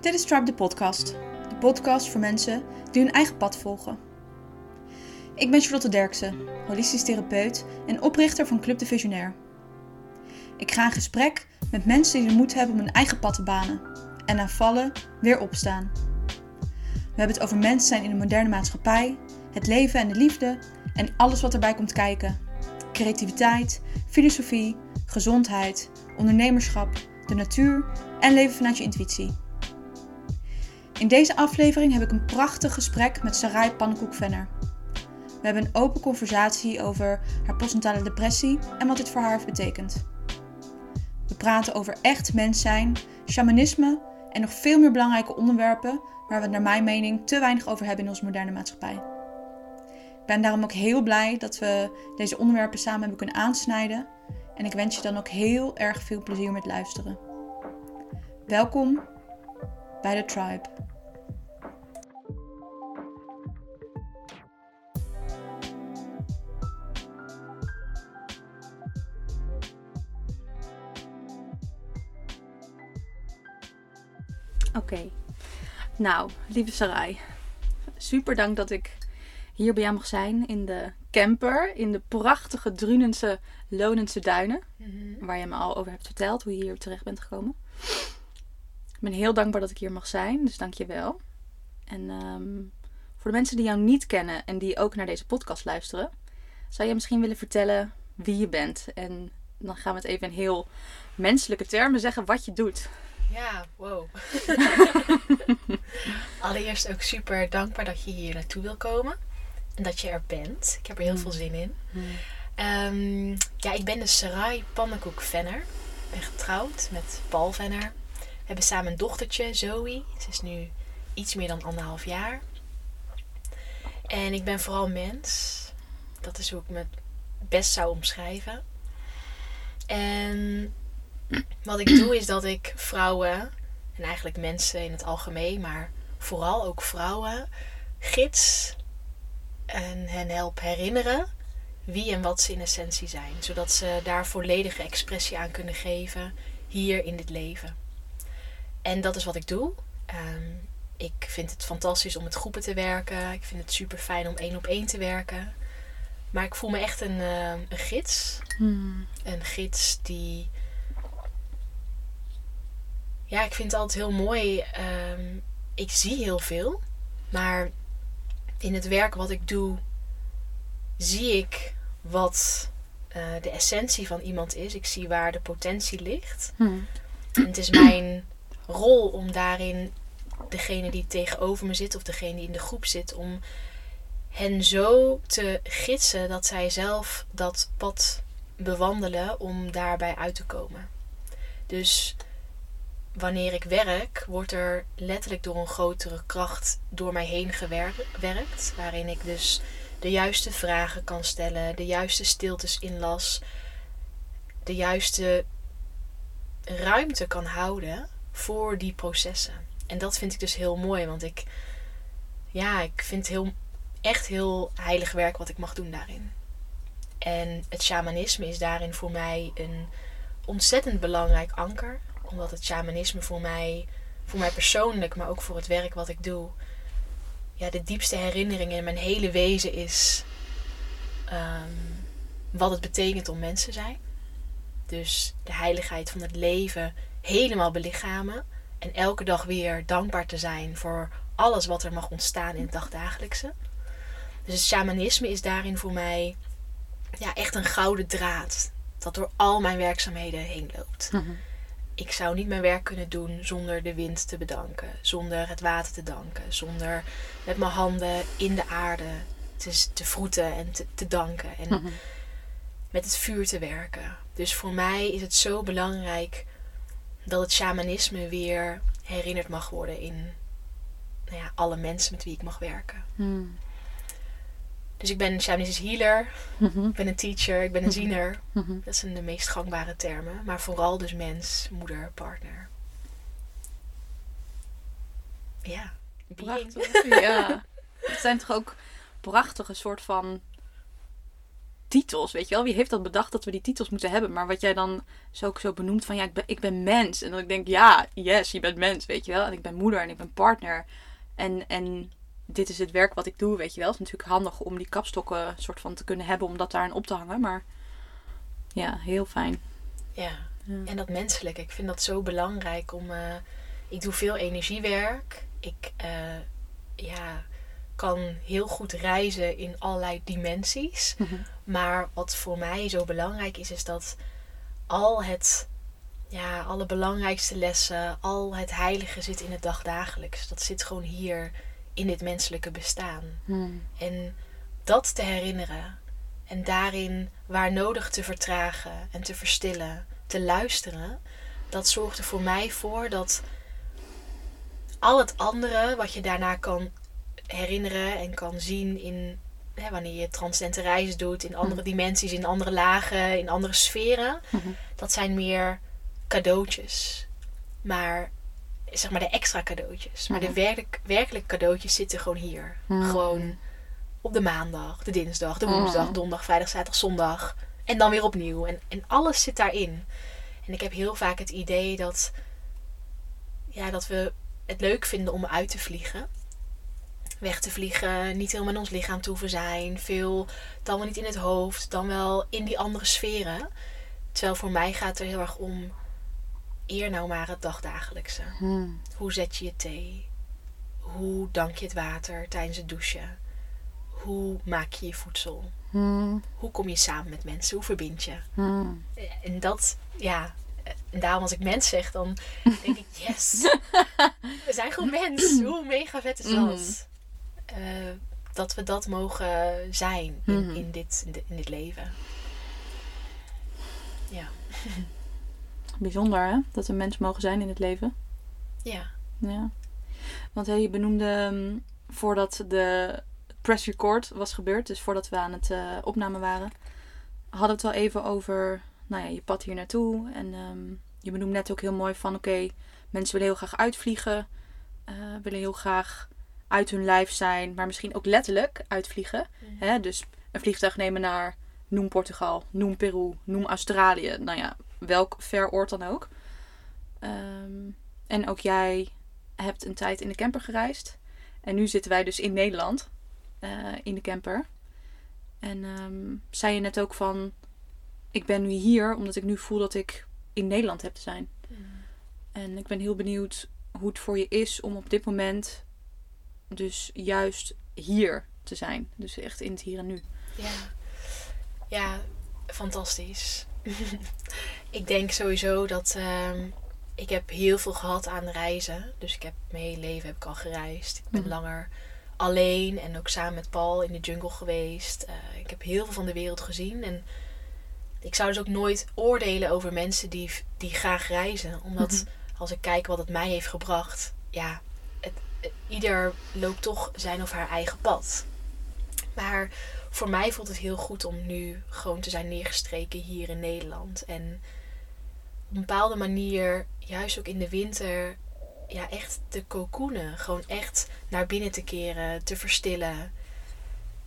Dit is Tribe de podcast. De podcast voor mensen die hun eigen pad volgen. Ik ben Charlotte Derksen, holistisch therapeut en oprichter van Club de Visionair. Ik ga in gesprek met mensen die de moed hebben om hun eigen pad te banen en na vallen weer opstaan. We hebben het over mensen zijn in de moderne maatschappij, het leven en de liefde en alles wat erbij komt kijken. Creativiteit, filosofie, gezondheid, ondernemerschap, de natuur en leven vanuit je intuïtie. In deze aflevering heb ik een prachtig gesprek met Sarai Pannenkoek-Venner. We hebben een open conversatie over haar postnatale depressie en wat dit voor haar heeft betekend. We praten over echt mens zijn, shamanisme en nog veel meer belangrijke onderwerpen waar we naar mijn mening te weinig over hebben in onze moderne maatschappij. Ik ben daarom ook heel blij dat we deze onderwerpen samen hebben kunnen aansnijden en ik wens je dan ook heel erg veel plezier met luisteren. Welkom bij de Tribe. Oké. Nou, lieve Sarai. Super dank dat ik hier bij jou mag zijn in de camper. In de prachtige Drunense Lonense duinen. Waar je me al over hebt verteld hoe je hier terecht bent gekomen. Ik ben heel dankbaar dat ik hier mag zijn. Dus dank je wel. En ehm, voor de mensen die jou niet kennen en die ook naar deze podcast luisteren. Zou je misschien willen vertellen wie je bent? En dan gaan we het even in heel menselijke termen zeggen wat je doet. Ja, wow. Allereerst ook super dankbaar dat je hier naartoe wil komen. Dat je er bent. Ik heb er heel veel zin in. Ehm, ja, ik ben de Sarai Pannenkoek Venner. Ik ben getrouwd met Paul Venner. We hebben samen een dochtertje, Zoe. Ze is nu iets meer dan anderhalf jaar. En ik ben vooral mens. Dat is hoe ik me het best zou omschrijven. En wat ik doe is dat ik vrouwen, en eigenlijk mensen in het algemeen, maar vooral ook vrouwen, gids en hen help herinneren wie en wat ze in essentie zijn. Zodat ze daar volledige expressie aan kunnen geven hier in dit leven. En dat is wat ik doe. Ehm, ik vind het fantastisch om met groepen te werken. Ik vind het super fijn om één op één te werken. Maar ik voel me echt een, eh, een gids. Een gids die ja, ik vind het altijd heel mooi. Ehm, ik zie heel veel. Maar in het werk wat ik doe, zie ik wat eh, de essentie van iemand is. Ik zie waar de potentie ligt. Hmm. En het is mijn rol om daarin degene die tegenover me zit of degene die in de groep zit, om hen zo te gidsen dat zij zelf dat pad bewandelen om daarbij uit te komen. Dus wanneer ik werk, wordt er letterlijk door een grotere kracht door mij heen gewerkt. Waarin ik dus de juiste vragen kan stellen, de juiste stiltes inlas, de juiste ruimte kan houden voor die processen. En dat vind ik dus heel mooi, want ik, ja, ik vind het heel, echt heel heilig werk wat ik mag doen daarin. En het shamanisme is daarin voor mij een ontzettend belangrijk anker omdat het shamanisme voor mij, voor mij persoonlijk, maar ook voor het werk wat ik doe, ja, de diepste herinnering in mijn hele wezen is ehm, wat het betekent om mens te zijn. Dus de heiligheid van het leven helemaal belichamen. En elke dag weer dankbaar te zijn voor alles wat er mag ontstaan in het dagdagelijkse. Dus het shamanisme is daarin voor mij ja, echt een gouden draad. Dat door al mijn werkzaamheden heen loopt. Mhm ik zou niet mijn werk kunnen doen zonder de wind te bedanken, zonder het water te danken, zonder met mijn handen in de aarde te, te vroeten en te, te danken en Mhm. met het vuur te werken. Dus voor mij is het zo belangrijk dat het shamanisme weer herinnerd mag worden in nou ja, alle mensen met wie ik mag werken. Hmm. Dus ik ben een shamanistisch healer, Mhm. ik ben een teacher, ik ben een ziener. Mhm. Dat zijn de meest gangbare termen. Maar vooral dus mens, moeder, partner. Ja. Prachtig. Ja. Het zijn toch ook prachtige soort van titels, weet je wel. Wie heeft dat bedacht dat we die titels moeten hebben? Maar wat jij dan zo ook zo benoemt van, ja, ik ben, ik ben mens. En dan ik denk, ja, yes, je bent mens, weet je wel. En ik ben moeder en ik ben partner. En, en dit is het werk wat ik doe, weet je wel. Het is natuurlijk handig om die kapstokken soort van te kunnen hebben, om dat daarin op te hangen. Maar ja, heel fijn. Ja, en dat menselijke. Ik vind dat zo belangrijk om... eh, ik doe veel energiewerk. Ik eh, ja, kan heel goed reizen in allerlei dimensies. Mhm. Maar wat voor mij zo belangrijk is, is dat al het, ja, alle belangrijkste lessen, al het heilige zit in het dagdagelijks. Dat zit gewoon hier in dit menselijke bestaan. Hmm. En dat te herinneren en daarin waar nodig te vertragen en te verstillen, te luisteren, dat zorgt er voor mij voor dat al het andere wat je daarna kan herinneren en kan zien in hè, wanneer je transcendente reizen doet, in andere dimensies, in andere lagen, in andere sferen, Mhm. dat zijn meer cadeautjes. Maar zeg maar de extra cadeautjes. Maar de Mhm. werkelijk, werkelijke cadeautjes zitten gewoon hier. Mhm. Gewoon op de maandag, de dinsdag, de Mhm. woensdag, donderdag, vrijdag, zaterdag, zondag. En dan weer opnieuw. En, en alles zit daarin. En ik heb heel vaak het idee dat, ja, dat we het leuk vinden om uit te vliegen. Weg te vliegen, niet helemaal in ons lichaam te hoeven zijn. Veel, dan wel niet in het hoofd, dan wel in die andere sferen. Terwijl voor mij gaat het er heel erg om, eer nou maar het dagdagelijkse. Hmm. Hoe zet je je thee? Hoe dank je het water tijdens het douchen? Hoe maak je je voedsel? Hmm. Hoe kom je samen met mensen? Hoe verbind je? Hmm. En dat, ja. En daarom als ik mens zeg, dan denk ik, yes. We zijn gewoon mens. Hoe mega vet is dat? Eh, dat we dat mogen zijn in, in, dit, in dit leven. Ja. Bijzonder hè, dat we mensen mogen zijn in het leven. Ja. Ja. Want hey, je benoemde ehm, voordat de press record was gebeurd, dus voordat we aan het eh, opnemen waren, hadden we het wel even over nou ja, je pad hier naartoe. En ehm, je benoemde net ook heel mooi van oké, mensen willen heel graag uitvliegen, eh, willen heel graag uit hun lijf zijn, maar misschien ook letterlijk uitvliegen. Hè? Dus een vliegtuig nemen naar noem Portugal, noem Peru, noem Australië. Nou ja, welk ver oord dan ook. Ehm, en ook jij hebt een tijd in de camper gereisd. En nu zitten wij dus in Nederland, eh, in de camper. En ehm, zei je net ook van, ik ben nu hier omdat ik nu voel dat ik in Nederland heb te zijn. En ik ben heel benieuwd hoe het voor je is om op dit moment dus juist hier te zijn. Dus echt in het hier en nu. Ja, ja fantastisch. ik denk sowieso dat ehm, ik heb heel veel gehad aan reizen. Dus ik heb mijn hele leven heb ik al gereisd. Ik ben Mhm. langer alleen en ook samen met Paul in de jungle geweest. Eh, ik heb heel veel van de wereld gezien. En ik zou dus ook nooit oordelen over mensen die, die graag reizen. Omdat Mhm. als ik kijk wat het mij heeft gebracht, ja, het, het- ieder loopt toch zijn of haar eigen pad. Maar voor mij voelt het heel goed om nu gewoon te zijn neergestreken hier in Nederland. En een bepaalde manier, juist ook in de winter, ja, echt te cocoonen. Gewoon echt naar binnen te keren, te verstillen.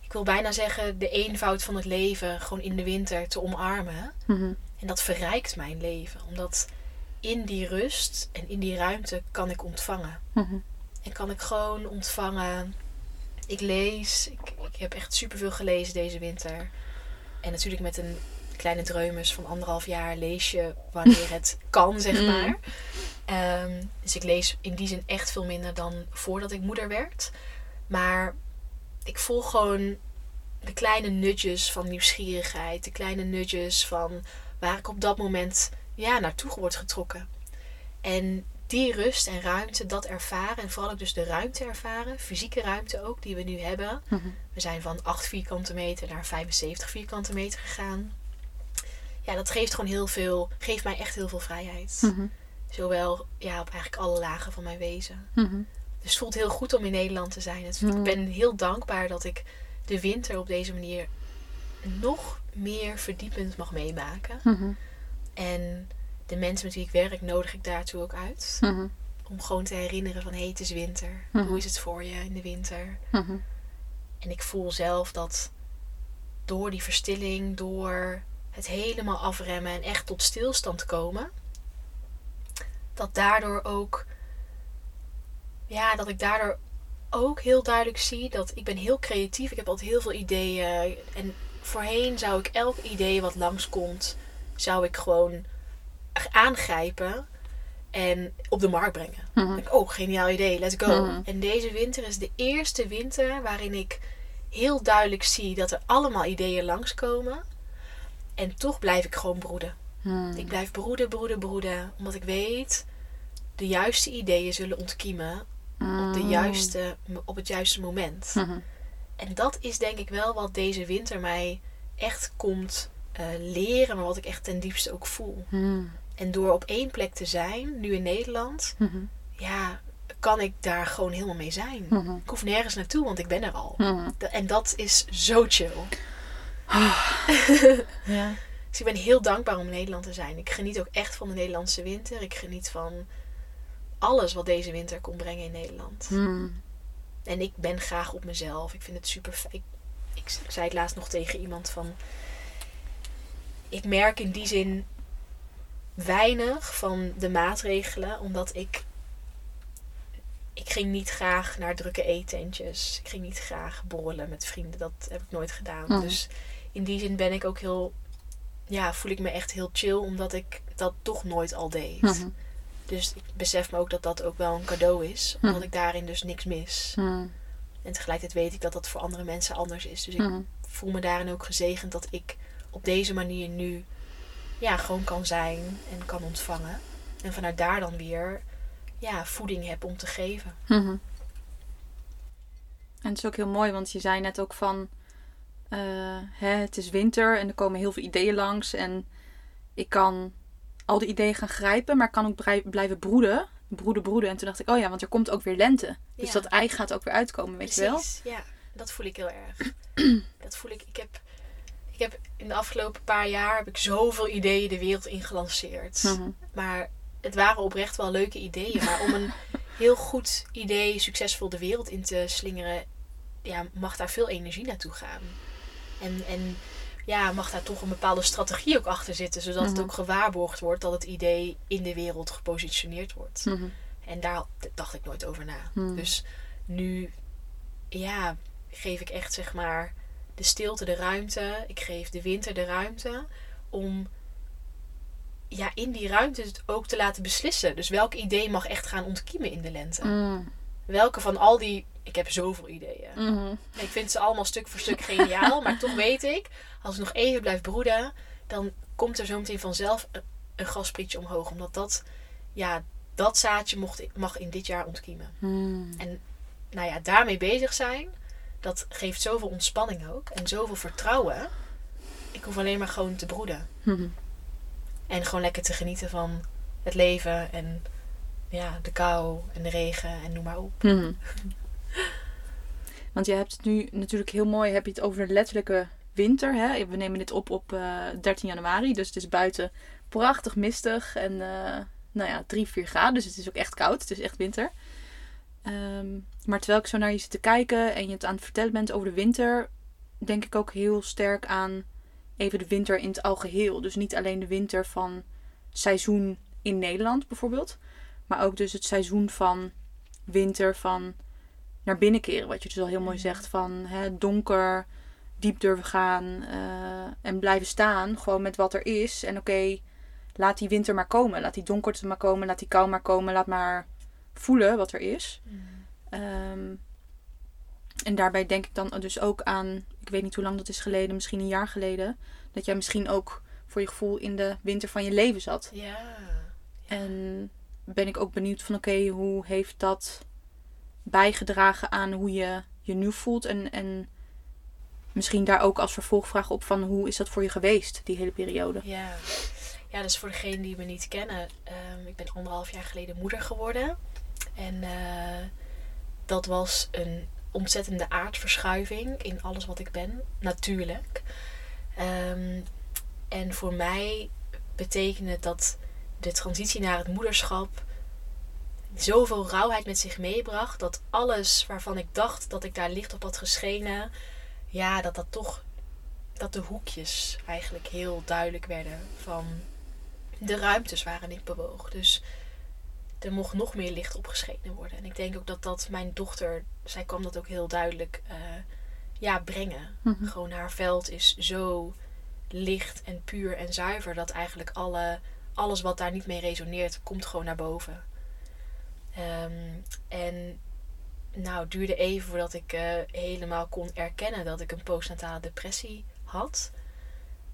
Ik wil bijna zeggen, de eenvoud van het leven gewoon in de winter te omarmen. Mhm. En dat verrijkt mijn leven. Omdat in die rust en in die ruimte kan ik ontvangen. Mhm. En kan ik gewoon ontvangen. Ik lees. Ik, ik heb echt superveel gelezen deze winter. En natuurlijk met een kleine dreumes van anderhalf jaar lees je wanneer het kan, zeg Mm. maar. Ehm, dus ik lees in die zin echt veel minder dan voordat ik moeder werd. Maar ik voel gewoon de kleine nudges van nieuwsgierigheid. De kleine nudges van waar ik op dat moment ja, naartoe word getrokken. En die rust en ruimte, dat ervaren. En vooral ook dus de ruimte ervaren. Fysieke ruimte ook, die we nu hebben. Mhm. We zijn van 8 vierkante meter naar 75 vierkante meter gegaan. Ja, dat geeft gewoon heel veel, geeft mij echt heel veel vrijheid. Mhm. Zowel ja, op eigenlijk alle lagen van mijn wezen. Mhm. Dus het voelt heel goed om in Nederland te zijn. Het- Mhm. Ik ben heel dankbaar dat ik de winter op deze manier nog meer verdiepend mag meemaken. En de mensen met wie ik werk nodig ik daartoe ook uit. Om gewoon te herinneren van hé, hey, het is winter. Hoe is het voor je in de winter? En ik voel zelf dat door die verstilling, door het helemaal afremmen en echt tot stilstand komen, dat daardoor ook, ja, dat ik daardoor ook heel duidelijk zie dat ik ben heel creatief. Ik heb altijd heel veel ideeën. En voorheen zou ik elk idee wat langskomt, zou ik gewoon aangrijpen en op de markt brengen. Mhm. Ik, oh, geniaal idee, let's go. Mhm. En deze winter is de eerste winter waarin ik heel duidelijk zie dat er allemaal ideeën langskomen. En toch blijf ik gewoon broeden. Hmm. Ik blijf broeden, broeden, broeden. Omdat ik weet, de juiste ideeën zullen ontkiemen op, de Mm. juiste, op het juiste moment. Mhm. En dat is denk ik wel wat deze winter mij echt komt eh, leren, maar wat ik echt ten diepste ook voel. Hmm. En door op één plek te zijn, nu in Nederland, ja, kan ik daar gewoon helemaal mee zijn. Ik hoef nergens naartoe, want ik ben er al. En dat is zo chill. Ja. Dus ik ben heel dankbaar om in Nederland te zijn. Ik geniet ook echt van de Nederlandse winter. Ik geniet van alles wat deze winter kon brengen in Nederland. Hmm. En ik ben graag op mezelf. Ik vind het super fijn. Ik, zei het laatst nog tegen iemand van... Ik merk in die zin weinig van de maatregelen. Omdat ik... Ik ging niet graag naar drukke eetentjes. Ik ging niet graag borrelen met vrienden. Dat heb ik nooit gedaan. Mhm. Dus in die zin ben ik ook heel... Ja, voel ik me echt heel chill. Omdat ik dat toch nooit al deed. Mhm. Dus ik besef me ook dat dat ook wel een cadeau is. Omdat Mhm. ik daarin dus niks mis. Hmm. En tegelijkertijd weet ik dat dat voor andere mensen anders is. Dus ik Mhm. voel me daarin ook gezegend dat ik op deze manier nu ja, gewoon kan zijn en kan ontvangen. En vanuit daar dan weer ja, voeding heb om te geven. Mhm. En het is ook heel mooi, want je zei net ook van... eh, hè, het is winter en er komen heel veel ideeën langs. En ik kan al die ideeën gaan grijpen, maar ik kan ook blijven broeden. Broeden, broeden. En toen dacht ik, oh ja, want er komt ook weer lente. Dus Ja. dat ei gaat ook weer uitkomen, weet je wel? Precies, ja. Dat voel ik heel erg. dat voel ik. Ik heb, ik heb in de afgelopen paar jaar heb ik zoveel ideeën de wereld in gelanceerd. Mhm. Maar het waren oprecht wel leuke ideeën. Maar om een heel goed idee succesvol de wereld in te slingeren, ja, mag daar veel energie naartoe gaan. En, en ja, mag daar toch een bepaalde strategie ook achter zitten, zodat het Mhm. ook gewaarborgd wordt dat het idee in de wereld gepositioneerd wordt. Mhm. En daar dacht ik nooit over na. Hmm. Dus nu, ja, geef ik echt zeg maar de stilte de ruimte. Ik geef de winter de ruimte om ja, in die ruimte het ook te laten beslissen. Dus welk idee mag echt gaan ontkiemen in de lente? Welke van al die... Ik heb zoveel ideeën. Mhm. Ik vind ze allemaal stuk voor stuk geniaal. maar toch weet ik, als ik nog even blijf broeden... dan komt er zo meteen vanzelf een, een gasprietje omhoog. Omdat dat, ja, dat zaadje mocht, mag in dit jaar ontkiemen. Mm. En nou ja, daarmee bezig zijn, dat geeft zoveel ontspanning ook. En zoveel vertrouwen. Ik hoef alleen maar gewoon te broeden. Mhm. En gewoon lekker te genieten van het leven. En ja, de kou en de regen en noem maar op. Mhm. Want je hebt het nu natuurlijk heel mooi, heb je het over de letterlijke winter. Hè? We nemen dit op op eh, 13 januari, dus het is buiten prachtig mistig en eh, nou ja, 3, 4 graden. Dus het is ook echt koud, het is echt winter. Ehm, maar terwijl ik zo naar je zit te kijken en je het aan het vertellen bent over de winter, denk ik ook heel sterk aan even de winter in het algeheel. Dus niet alleen de winter van seizoen in Nederland bijvoorbeeld, maar ook dus het seizoen van winter van naar binnen keren. Wat je dus al heel mooi zegt van hè, donker, diep durven gaan eh, en blijven staan. Gewoon met wat er is. En oké, laat die winter maar komen. Laat die donkerte maar komen. Laat die kou maar komen. Laat maar voelen wat er is. Ehm, en daarbij denk ik dan dus ook aan, ik weet niet hoe lang dat is geleden, misschien een jaar geleden, dat jij misschien ook voor je gevoel in de winter van je leven zat. Ja. En ben ik ook benieuwd van oké, hoe heeft dat bijgedragen aan hoe je je nu voelt? En, en misschien daar ook als vervolgvraag op van hoe is dat voor je geweest, die hele periode? Ja. Ja, dus voor degenen die me niet kennen. ehm, ik ben anderhalf jaar geleden moeder geworden. En eh, dat was een ontzettende aardverschuiving in alles wat ik ben. Natuurlijk. Ehm, en voor mij betekende dat de transitie naar het moederschap zoveel rauwheid met zich meebracht. Dat alles waarvan ik dacht dat ik daar licht op had geschenen, ja, dat dat toch dat de hoekjes eigenlijk heel duidelijk werden van de ruimtes waarin ik bewoog. Dus er mocht nog meer licht opgeschenen worden. En ik denk ook dat dat mijn dochter, zij kwam dat ook heel duidelijk uh, ja, brengen. Mhm. Gewoon haar veld is zo licht en puur en zuiver dat eigenlijk alle, alles wat daar niet mee resoneert, komt gewoon naar boven. Ehm, en nou, het duurde even voordat ik eh, helemaal kon erkennen dat ik een postnatale depressie had.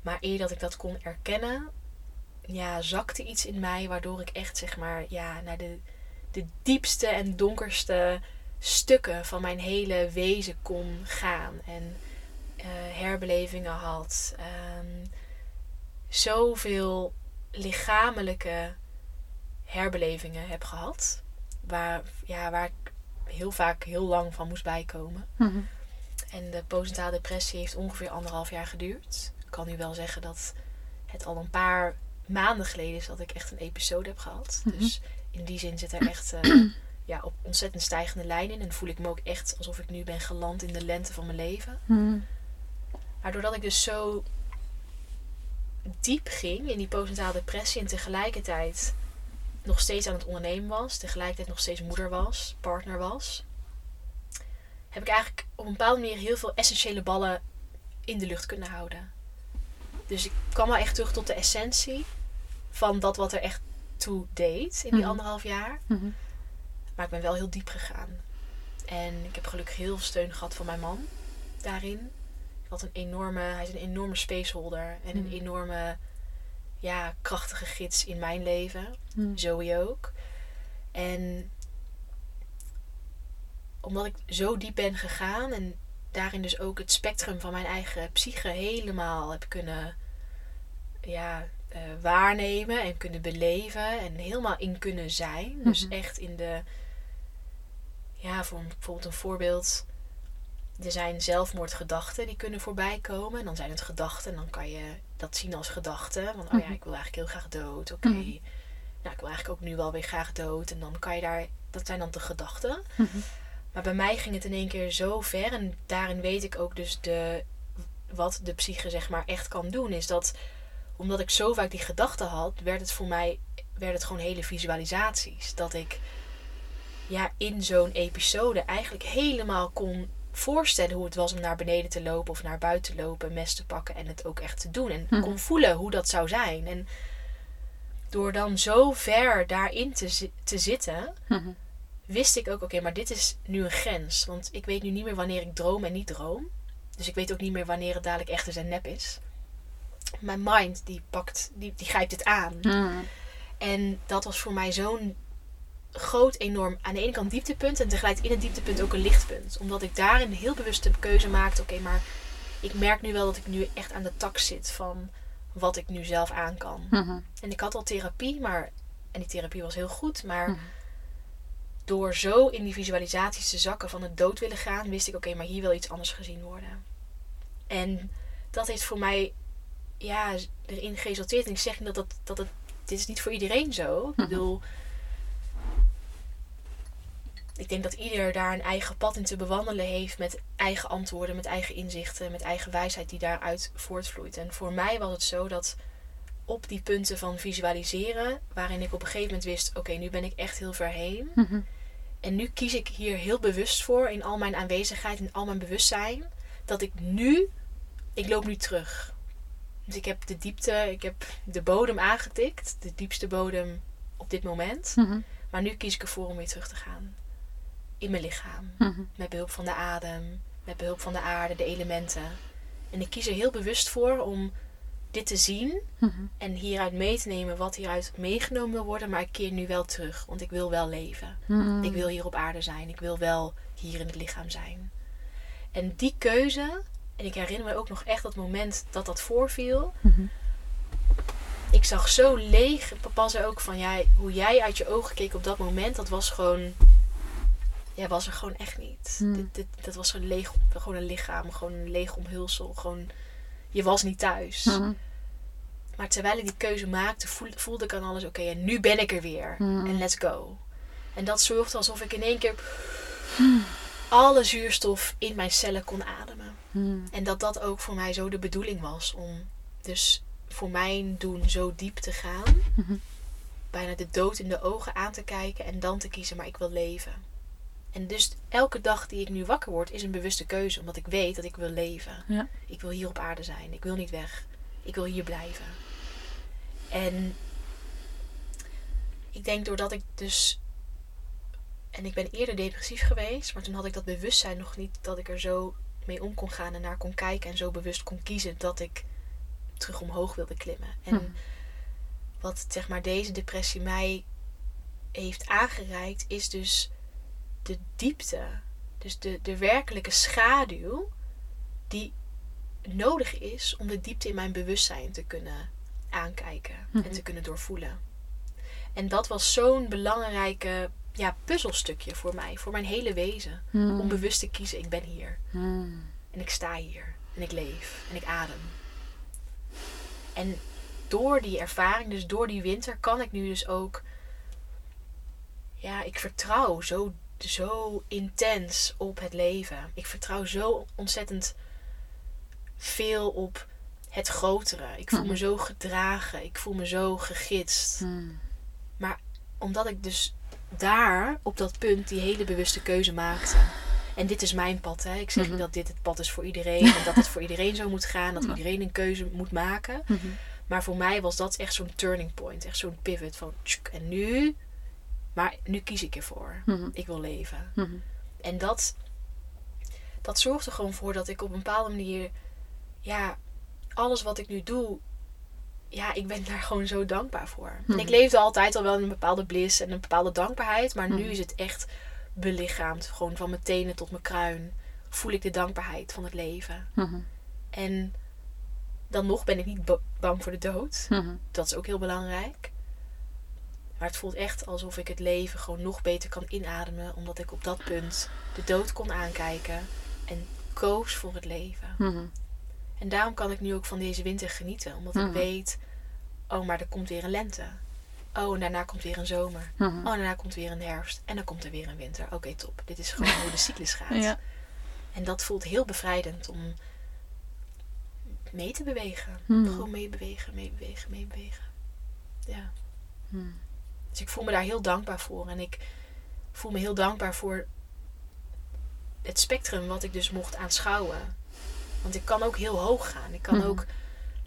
Maar eer dat ik dat kon erkennen, ja, zakte iets in mij waardoor ik echt zeg maar ja, naar de, de diepste en donkerste stukken van mijn hele wezen kon gaan. En uh, herbelevingen had. Um, zoveel lichamelijke herbelevingen heb gehad. Waar, ja, waar ik heel vaak heel lang van moest bijkomen. Mhm. En de postnatale depressie heeft ongeveer anderhalf jaar geduurd. Ik kan nu wel zeggen dat het al een paar maanden geleden is dat ik echt een episode heb gehad. Mhm. Dus in die zin zit er echt eh, ja, op ontzettend stijgende lijn in. En voel ik me ook echt alsof ik nu ben geland in de lente van mijn leven. Mhm. Maar doordat ik dus zo diep ging in die postnatale depressie en tegelijkertijd nog steeds aan het ondernemen was, tegelijkertijd nog steeds moeder was, partner was, heb ik eigenlijk op een bepaalde manier heel veel essentiële ballen in de lucht kunnen houden. Dus ik kwam wel echt terug tot de essentie van dat wat er echt toe deed in die Mhm. anderhalf jaar. Mhm. Maar ik ben wel heel diep gegaan. En ik heb gelukkig heel veel steun gehad van mijn man daarin. Ik had een enorme, hij is een enorme spaceholder en een Mhm. enorme, ja, krachtige gids in mijn leven. Mhm. Zoe ook. En omdat ik zo diep ben gegaan en daarin dus ook het spectrum van mijn eigen psyche helemaal heb kunnen ja, eh, waarnemen en kunnen beleven en helemaal in kunnen zijn. Dus Mhm. echt in de, ja, voor bijvoorbeeld een voorbeeld. Er zijn zelfmoordgedachten die kunnen voorbij komen. En dan zijn het gedachten en dan kan je dat zien als gedachten. Van, oh ja, Mhm. ik wil eigenlijk heel graag dood. Oké, Mhm. nou, ik wil eigenlijk ook nu wel weer graag dood. En dan kan je daar, dat zijn dan de gedachten. Mhm. Maar bij mij ging het in één keer zo ver. En daarin weet ik ook dus de, wat de psyche zeg maar echt kan doen. Is dat omdat ik zo vaak die gedachten had, werd het voor mij werd het gewoon hele visualisaties. Dat ik ja, in zo'n episode eigenlijk helemaal kon voorstellen hoe het was om naar beneden te lopen of naar buiten te lopen, mes te pakken en het ook echt te doen. En Mhm. kon voelen hoe dat zou zijn. En door dan zo ver daarin te, zi- te zitten, Mhm. wist ik ook, oké, maar dit is nu een grens. Want ik weet nu niet meer wanneer ik droom en niet droom. Dus ik weet ook niet meer wanneer het dadelijk echt is en nep is. Mijn mind, die pakt, die, die grijpt het aan. Mhm. En dat was voor mij zo'n groot, enorm, aan de ene kant dieptepunt en tegelijk in het dieptepunt ook een lichtpunt. Omdat ik daarin heel bewust de keuze maakte, oké, maar ik merk nu wel dat ik nu echt aan de tak zit van wat ik nu zelf aan kan. Mhm. En ik had al therapie, maar. En die therapie was heel goed. Maar Mhm. door zo in die visualisaties te zakken van het dood willen gaan, wist ik: oké, maar hier wil iets anders gezien worden. En dat heeft voor mij. Ja, erin geresulteerd. En ik zeg niet dat, dat, dat het. Dit is niet voor iedereen zo. Ik Mhm. bedoel. Ik denk dat ieder daar een eigen pad in te bewandelen heeft. Met eigen antwoorden, met eigen inzichten, met eigen wijsheid die daaruit voortvloeit. En voor mij was het zo dat op die punten van visualiseren, waarin ik op een gegeven moment wist: oké, nu ben ik echt heel ver heen. Mhm. En nu kies ik hier heel bewust voor in al mijn aanwezigheid, in al mijn bewustzijn, dat ik nu, ik loop nu terug. Dus ik heb de diepte, ik heb de bodem aangetikt, de diepste bodem op dit moment. Mhm. Maar nu kies ik ervoor om weer terug te gaan. In mijn lichaam. Mhm. Met behulp van de adem, met behulp van de aarde, de elementen. En ik kies er heel bewust voor om dit te zien Mhm. en hieruit mee te nemen wat hieruit meegenomen wil worden. Maar ik keer nu wel terug, want ik wil wel leven. Mhm. Ik wil hier op aarde zijn. Ik wil wel hier in het lichaam zijn. En die keuze, en ik herinner me ook nog echt dat moment dat dat voorviel. Ik zag zo leeg. Papa zei ook van, ja, hoe jij uit je ogen keek op dat moment, dat was gewoon... Ja, was er gewoon echt niet. Hmm. Dit, dit, dat was een leeg, gewoon een lichaam, gewoon een leeg omhulsel. Gewoon, je was niet thuis. Mhm. Maar terwijl ik die keuze maakte, voelde, voelde ik aan alles: oké, en nu ben ik er weer. Mhm. En let's go. En dat zorgde alsof ik in één keer alle zuurstof in mijn cellen kon ademen. Hmm. En dat dat ook voor mij zo de bedoeling was. Om dus voor mijn doen zo diep te gaan. Bijna de dood in de ogen aan te kijken. En dan te kiezen, maar ik wil leven. En dus elke dag die ik nu wakker word is een bewuste keuze. Omdat ik weet dat ik wil leven. Ja. Ik wil hier op aarde zijn. Ik wil niet weg. Ik wil hier blijven. En ik denk doordat ik dus. En ik ben eerder depressief geweest, maar toen had ik dat bewustzijn nog niet dat ik er zo mee om kon gaan en naar kon kijken en zo bewust kon kiezen dat ik terug omhoog wilde klimmen. En Hm. wat zeg maar deze depressie mij heeft aangereikt, is dus de diepte. Dus de, de werkelijke schaduw die nodig is om de diepte in mijn bewustzijn te kunnen aankijken en Mhm. te kunnen doorvoelen. En dat was zo'n belangrijke ja, puzzelstukje voor mij, voor mijn hele wezen. Hmm. Om bewust te kiezen, ik ben hier. Hmm. En ik sta hier. En ik leef. En ik adem. En door die ervaring, dus door die winter, kan ik nu dus ook. Ja, ik vertrouw zo, zo intens op het leven. Ik vertrouw zo ontzettend veel op het grotere. Ik voel me zo gedragen. Ik voel me zo gegidst. Hmm. Omdat ik dus daar, op dat punt, die hele bewuste keuze maakte. En dit is mijn pad. Hè. Ik zeg niet Mhm. dat dit het pad is voor iedereen. En dat het voor iedereen zo moet gaan. Dat iedereen een keuze moet maken. Mhm. Maar voor mij was dat echt zo'n turning point. Echt zo'n pivot van... tsk, En nu... Maar nu kies ik ervoor. Mhm. Ik wil leven. Mhm. En dat... Dat zorgt er gewoon voor dat ik op een bepaalde manier... Ja, alles wat ik nu doe... Ja, ik ben daar gewoon zo dankbaar voor. Mhm. Ik leefde altijd al wel in een bepaalde bliss en een bepaalde dankbaarheid. Maar nu is het echt belichaamd. Gewoon van mijn tenen tot mijn kruin. Voel ik de dankbaarheid van het leven. En dan nog ben ik niet ba- bang voor de dood. Dat is ook heel belangrijk. Maar het voelt echt alsof ik het leven gewoon nog beter kan inademen. Omdat ik op dat punt de dood kon aankijken. En koos voor het leven. Mhm. En daarom kan ik nu ook van deze winter genieten. Omdat Mhm. ik weet, oh maar er komt weer een lente. Oh en daarna komt weer een zomer. Mhm. Oh en daarna komt weer een herfst. En dan komt er weer een winter. Oké top. Dit is gewoon hoe de cyclus gaat. Ja. En dat voelt heel bevrijdend om mee te bewegen. Gewoon meebewegen, meebewegen, meebewegen. Ja. Dus ik voel me daar heel dankbaar voor. En ik voel me heel dankbaar voor het spectrum wat ik dus mocht aanschouwen. Want ik kan ook heel hoog gaan. Ik kan Mhm. ook...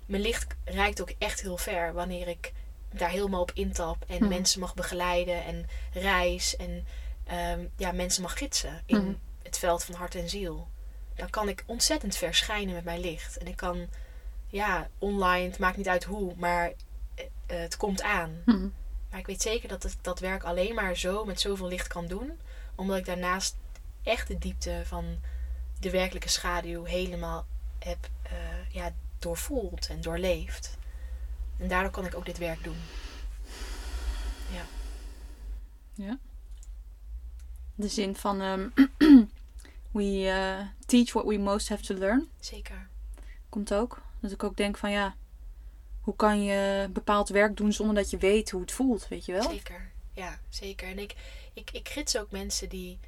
Mijn licht reikt ook echt heel ver wanneer ik daar helemaal op intap. En Mhm. mensen mag begeleiden en reis. En ehm, ja, mensen mag gidsen in Mhm. het veld van hart en ziel. Dan kan ik ontzettend ver schijnen met mijn licht. En ik kan, ja, online, het maakt niet uit hoe, maar eh, het komt aan. Maar ik weet zeker dat ik dat werk alleen maar zo met zoveel licht kan doen. Omdat ik daarnaast echt de diepte van de werkelijke schaduw helemaal heb eh, ja, doorvoeld en doorleefd. En daardoor kan ik ook dit werk doen. De zin van ehm, we eh, teach what we most have to learn Zeker. komt ook. Dat ik ook denk van ja, hoe kan je bepaald werk doen zonder dat je weet hoe het voelt, weet je wel? Zeker. Ja, zeker. En ik, ik, ik gids ook mensen die.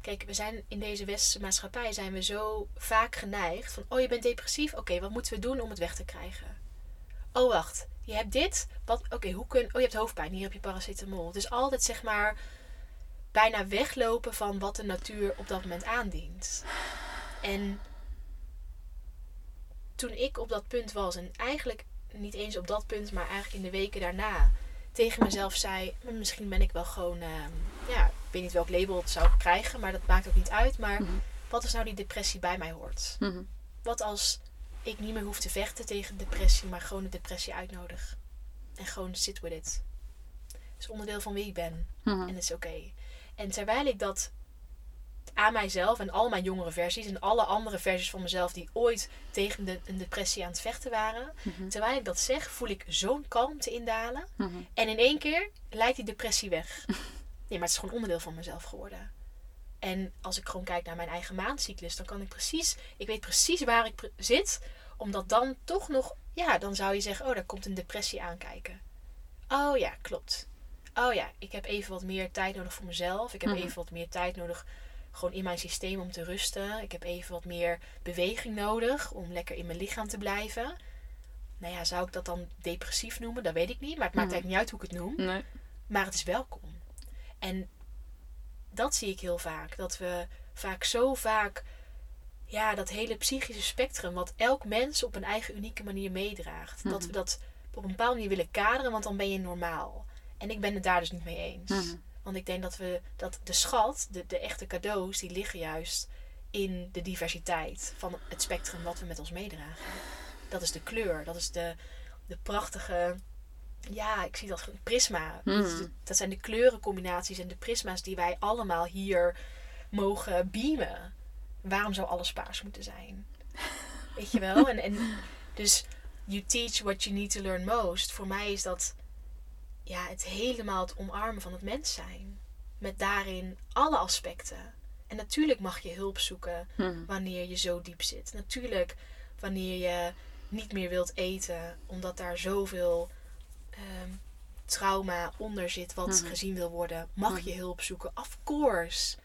Kijk, we zijn in deze westerse maatschappij zijn we zo vaak geneigd van oh je bent depressief, oké, wat moeten we doen om het weg te krijgen? Oh wacht, je hebt dit, wat? Oké, hoe kun? Oh je hebt hoofdpijn, hier heb je paracetamol. Is altijd zeg maar bijna weglopen van wat de natuur op dat moment aandient. En toen ik op dat punt was en eigenlijk niet eens op dat punt, maar eigenlijk in de weken daarna tegen mezelf zei: "Maar Misschien ben ik wel gewoon, ehm, ja, ik weet niet welk label het zou krijgen, maar dat maakt ook niet uit. Maar Mhm. wat als nou die depressie bij mij hoort? Mhm. Wat als ik niet meer hoef te vechten tegen depressie, maar gewoon de depressie uitnodig? En gewoon sit with it. Het is onderdeel van wie ik ben Mhm. en het is oké. En terwijl ik dat aan mijzelf en al mijn jongere versies en alle andere versies van mezelf die ooit tegen de, een depressie aan het vechten waren, Mhm. terwijl ik dat zeg, voel ik zo'n kalmte indalen. Mhm. En in één keer lijkt die depressie weg. Nee, maar het is gewoon onderdeel van mezelf geworden. En als ik gewoon kijk naar mijn eigen maandcyclus, dan kan ik precies, ik weet precies waar ik zit, omdat dan toch nog, ja, dan zou je zeggen, oh, daar komt een depressie aankijken. Oh ja, klopt. Oh ja, ik heb even wat meer tijd nodig voor mezelf. Ik heb Mhm. even wat meer tijd nodig gewoon in mijn systeem om te rusten. Ik heb even wat meer beweging nodig om lekker in mijn lichaam te blijven. Nou ja, zou ik dat dan depressief noemen? Dat weet ik niet. Maar het maakt Mhm. eigenlijk niet uit hoe ik het noem. Nee. Maar het is welkom. En dat zie ik heel vaak. Dat we vaak zo vaak ja, dat hele psychische spectrum, wat elk mens op een eigen unieke manier meedraagt, dat we dat op een bepaalde manier willen kaderen, want dan ben je normaal. En ik ben het daar dus niet mee eens. Mhm. Want ik denk dat we dat de schat, de, de echte cadeaus, die liggen juist in de diversiteit van het spectrum wat we met ons meedragen. Dat is de kleur, dat is de, de prachtige, ja, ik zie dat prisma. Dat, de- dat zijn de kleurencombinaties en de prisma's die wij allemaal hier mogen beamen. Waarom zou alles paars moeten zijn? Weet je wel? En, en dus you teach what you need to learn most. Voor mij is dat ja, het helemaal het omarmen van het mens zijn. Met daarin alle aspecten. En natuurlijk mag je hulp zoeken Mhm. wanneer je zo diep zit. Natuurlijk wanneer je niet meer wilt eten, omdat daar zoveel ehm, trauma onder zit wat Mhm. gezien wil worden, mag je hulp zoeken. Of course.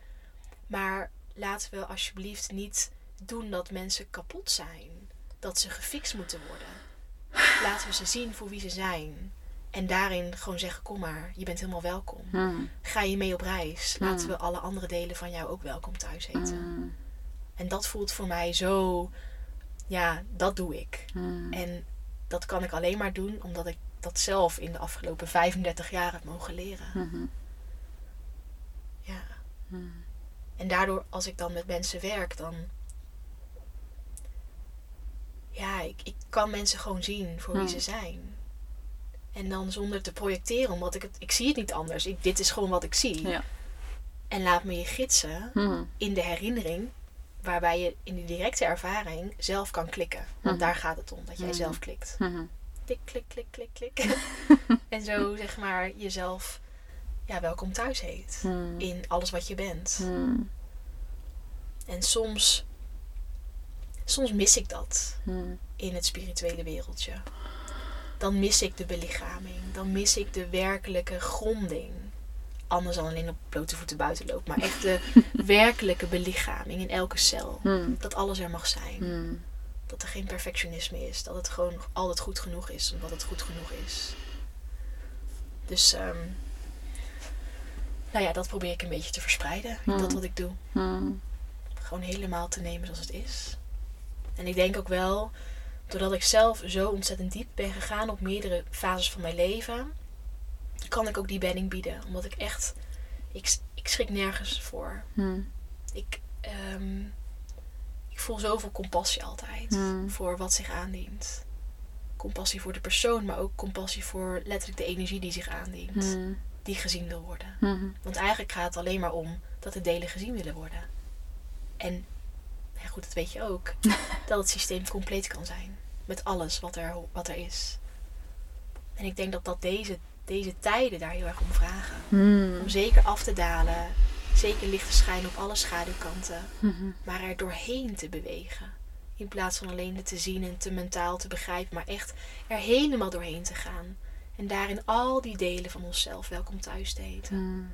Maar laten we alsjeblieft niet doen dat mensen kapot zijn. Dat ze gefixt moeten worden. Laten we ze zien voor wie ze zijn. En daarin gewoon zeggen: kom maar, je bent helemaal welkom. Mhm. Ga je mee op reis. Laten Mm. we alle andere delen van jou ook welkom thuis heten. Mhm. En dat voelt voor mij zo. Ja, dat doe ik. En dat kan ik alleen maar doen omdat ik dat zelf in de afgelopen 35 jaar heb mogen leren. Ja. En daardoor, als ik dan met mensen werk, dan. Ja, ik, ik kan mensen gewoon zien voor wie Hmm. ze zijn. En dan zonder te projecteren, omdat ik het. Ik zie het niet anders. Ik, dit is gewoon wat ik zie. Ja. En laat me je gidsen Mhm. in de herinnering, waarbij je in die directe ervaring zelf kan klikken. Want Mhm. daar gaat het om, dat jij Mhm. zelf klikt. Klik, klik, klik, klik, klik. en zo zeg maar jezelf ja, welkom thuis heet. In alles wat je bent. En soms, soms mis ik dat in het spirituele wereldje. Dan mis ik de belichaming. Dan mis ik de werkelijke gronding. Anders dan alleen op blote voeten buiten lopen. Maar echt de werkelijke belichaming in elke cel. Mhm. Dat alles er mag zijn. Mhm. Dat er geen perfectionisme is. Dat het gewoon altijd goed genoeg is. Omdat het goed genoeg is. Dus, ehm, nou ja, dat probeer ik een beetje te verspreiden. In dat Hmm. wat ik doe. Gewoon helemaal te nemen zoals het is. En ik denk ook wel, doordat ik zelf zo ontzettend diep ben gegaan op meerdere fases van mijn leven, kan ik ook die bedding bieden. Omdat ik echt, ik, ik schrik nergens voor. Mhm. Ik, ehm, ik voel zoveel compassie altijd Hmm. voor wat zich aandient. Compassie voor de persoon, maar ook compassie voor letterlijk de energie die zich aandient. Mhm. Die gezien wil worden. Want eigenlijk gaat het alleen maar om dat de delen gezien willen worden. En ja, goed, dat weet je ook. dat het systeem compleet kan zijn. Met alles wat er, wat er is. En ik denk dat, dat deze, deze tijden daar heel erg om vragen. Mhm. Om zeker af te dalen. Zeker licht te schijnen op alle schaduwkanten. Mhm. Maar er doorheen te bewegen. In plaats van alleen het te zien en te mentaal te begrijpen. Maar echt er helemaal doorheen te gaan. En daarin al die delen van onszelf welkom thuis te heten. Mhm.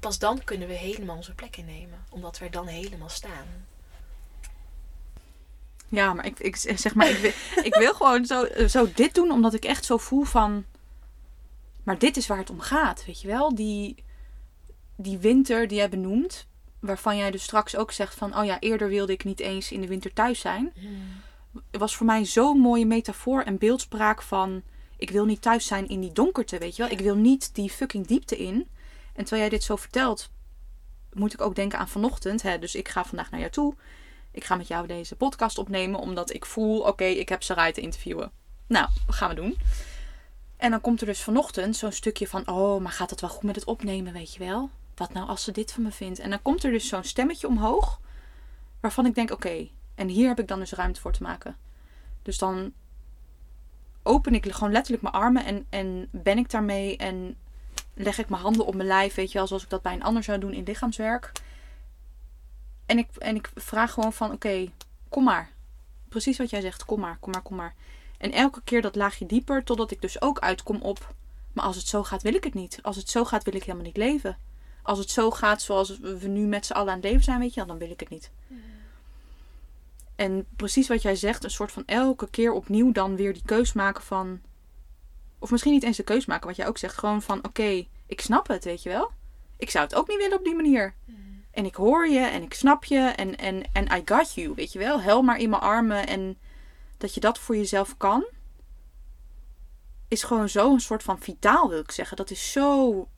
Pas dan kunnen we helemaal onze plek innemen. Omdat we er dan helemaal staan. Ja, maar ik, ik zeg maar, ik wil, ik wil gewoon zo, zo dit doen, omdat ik echt zo voel van. Maar dit is waar het om gaat, weet je wel? Die, die winter die jij benoemt, waarvan jij dus straks ook zegt van, oh ja, eerder wilde ik niet eens in de winter thuis zijn. Was voor mij zo'n mooie metafoor en beeldspraak van, ik wil niet thuis zijn in die donkerte, weet je wel? Ik wil niet die fucking diepte in. En terwijl jij dit zo vertelt, moet ik ook denken aan vanochtend. Hè? Dus ik ga vandaag naar jou toe. Ik ga met jou deze podcast opnemen, omdat ik voel, oké, ik heb Sarai te interviewen. Nou, wat gaan we doen? En dan komt er dus vanochtend zo'n stukje van, oh, maar gaat het wel goed met het opnemen, weet je wel? Wat nou als ze dit van me vindt? En dan komt er dus zo'n stemmetje omhoog, waarvan ik denk, oké, en hier heb ik dan dus ruimte voor te maken. Dus dan open ik gewoon letterlijk mijn armen en, en ben ik daarmee en leg ik mijn handen op mijn lijf, weet je wel, zoals ik dat bij een ander zou doen in lichaamswerk. En ik, en ik vraag gewoon van, oké, kom maar. Precies wat jij zegt, kom maar, kom maar, kom maar. En elke keer dat laagje dieper, totdat ik dus ook uitkom op, maar als het zo gaat, wil ik het niet. Als het zo gaat, wil ik helemaal niet leven. als het zo gaat zoals we nu met z'n allen aan het leven zijn, weet je, dan wil ik het niet. En precies wat jij zegt, een soort van elke keer opnieuw dan weer die keus maken van. Of misschien niet eens de keus maken, wat jij ook zegt. Gewoon van: oké, ik snap het, weet je wel. Ik zou het ook niet willen op die manier. En ik hoor je en ik snap je en, en, en I got you, weet je wel. Hel maar in mijn armen en dat je dat voor jezelf kan. Is gewoon zo een soort van vitaal, wil ik zeggen. Dat is zo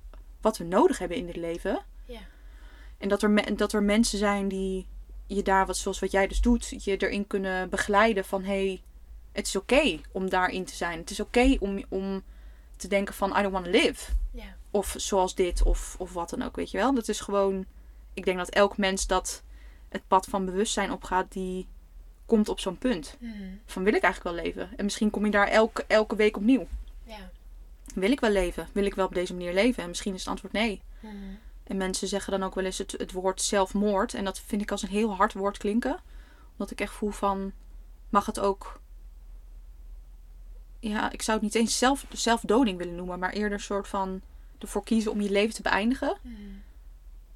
wat we nodig hebben in dit leven. Ja. En dat er, dat er mensen zijn die je daar, wat, zoals wat jij dus doet, je erin kunnen begeleiden van hé, hey, het is oké om daarin te zijn. Het is oké om, om te denken van I don't want to live. Ja. Of zoals dit, of, of wat dan ook, weet je wel. Dat is gewoon, ik denk dat elk mens dat het pad van bewustzijn opgaat, die komt op zo'n punt. Mhm. Van wil ik eigenlijk wel leven? En misschien kom je daar elke, elke week opnieuw. Ja. Wil ik wel leven? Wil ik wel op deze manier leven? En misschien is het antwoord nee. Mhm. En mensen zeggen dan ook wel eens het, het woord zelfmoord. En dat vind ik als een heel hard woord klinken. Omdat ik echt voel van, mag het ook... Ja, ik zou het niet eens zelf, zelfdoding willen noemen. Maar eerder een soort van ervoor kiezen om je leven te beëindigen. Mhm.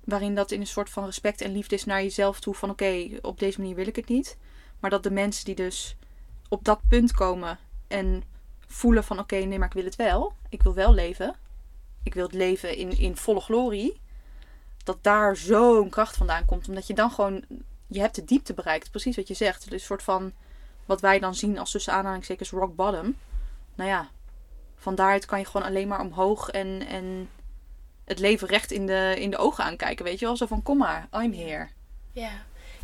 Waarin dat in een soort van respect en liefde is naar jezelf toe. Van oké, op deze manier wil ik het niet. Maar dat de mensen die dus op dat punt komen en voelen van oké, nee, maar ik wil het wel. Ik wil wel leven. Ik wil het leven in, in volle glorie. Dat daar zo'n kracht vandaan komt. Omdat je dan gewoon, je hebt de diepte bereikt. Precies wat je zegt. Het is een soort van, wat wij dan zien als tussen aanhalingstekens rock bottom. Nou ja, van daaruit kan je gewoon alleen maar omhoog en, en het leven recht in de, in de ogen aankijken. Weet je wel, zo van kom maar, I'm here. Ja. ja,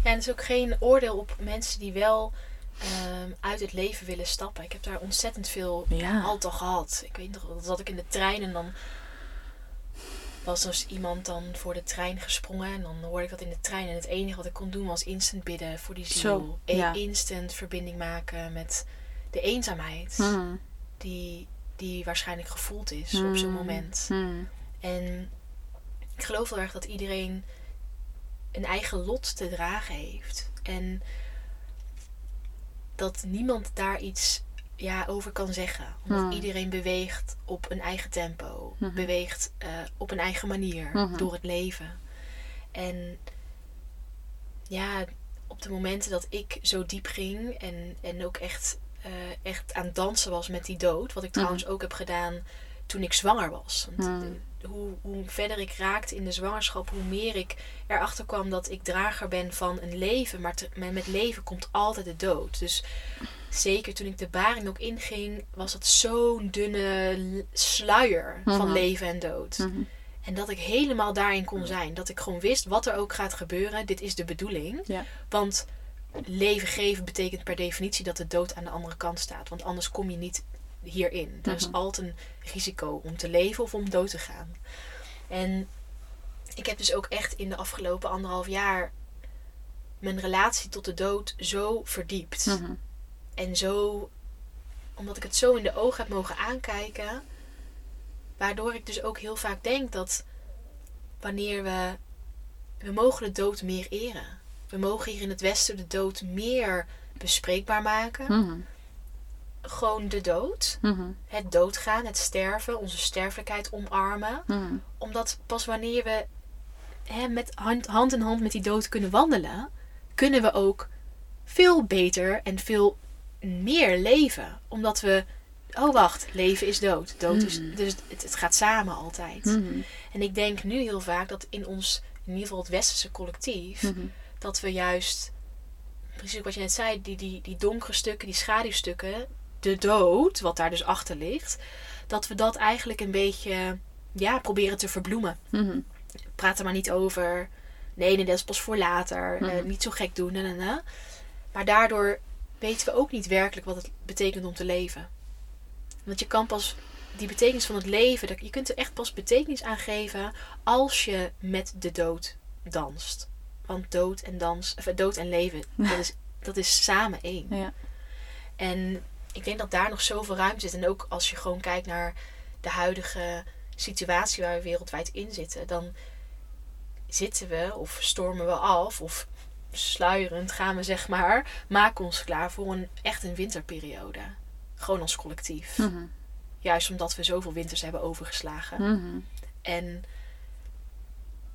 en er is ook geen oordeel op mensen die wel ehm, uit het leven willen stappen. Ik heb daar ontzettend veel Ja. altijd al gehad. Ik weet nog, dat zat ik in de trein en dan was dus iemand dan voor de trein gesprongen. En dan hoorde ik dat in de trein. En het enige wat ik kon doen was instant bidden voor die ziel. Zo, E- ja. Instant verbinding maken met de eenzaamheid Hmm. die, die waarschijnlijk gevoeld is op zo'n Hmm. moment. Hmm. En ik geloof heel erg dat iedereen een eigen lot te dragen heeft. En dat niemand daar iets ja, over kan zeggen. Omdat Hmm. iedereen beweegt op een eigen tempo. Mhm. Beweegt eh, op een eigen manier Mhm. door het leven. En ja, op de momenten dat ik zo diep ging en, en ook echt, eh, echt aan het dansen was met die dood. Wat ik trouwens ook heb gedaan toen ik zwanger was. Want hoe, hoe verder ik raakte in de zwangerschap, hoe meer ik erachter kwam dat ik drager ben van een leven. Maar te- met leven komt altijd de dood. Dus zeker toen ik de baring ook inging, was dat zo'n dunne sluier van Mhm. leven en dood. Mhm. En dat ik helemaal daarin kon zijn. Dat ik gewoon wist wat er ook gaat gebeuren. Dit is de bedoeling. Ja. Want leven geven betekent per definitie dat de dood aan de andere kant staat. Want anders kom je niet hierin. Er is Mhm. altijd een risico om te leven of om dood te gaan. En ik heb dus ook echt in de afgelopen anderhalf jaar mijn relatie tot de dood zo verdiept. Mhm. En zo, omdat ik het zo in de ogen heb mogen aankijken, waardoor ik dus ook heel vaak denk dat wanneer we, we mogen de dood meer eren. We mogen hier in het Westen de dood meer bespreekbaar maken. Mhm. Gewoon de dood. Mhm. Het doodgaan, het sterven, onze sterfelijkheid omarmen. Mhm. Omdat pas wanneer we hè, met hand, hand in hand met die dood kunnen wandelen, kunnen we ook veel beter en veel meer leven. Omdat we, oh wacht, leven is dood. Dood is, Mhm. dus het, het gaat samen altijd. Mhm. En ik denk nu heel vaak dat in ons, in ieder geval het westerse collectief, dat we juist, precies wat je net zei, die, die, die donkere stukken, die schaduwstukken, de dood, wat daar dus achter ligt, dat we dat eigenlijk een beetje, ja, proberen te verbloemen. Mhm. Praat er maar niet over. Nee, nee, dat is pas voor later. Eh, Mhm. niet zo gek doen. En, en, en. Maar daardoor weten we ook niet werkelijk wat het betekent om te leven. Want je kan pas die betekenis van het leven, je kunt er echt pas betekenis aan geven als je met de dood danst. Want dood en dans, of, eh, dood en leven, dat is, dat is samen één. Ja. En ik denk dat daar nog zoveel ruimte zit. En ook als je gewoon kijkt naar de huidige situatie waar we wereldwijd in zitten, dan zitten we of stormen we af of sluierend gaan we zeg maar, maken ons klaar voor een echt een winterperiode. Gewoon als collectief. Mhm. Juist omdat we zoveel winters hebben overgeslagen. Mhm. En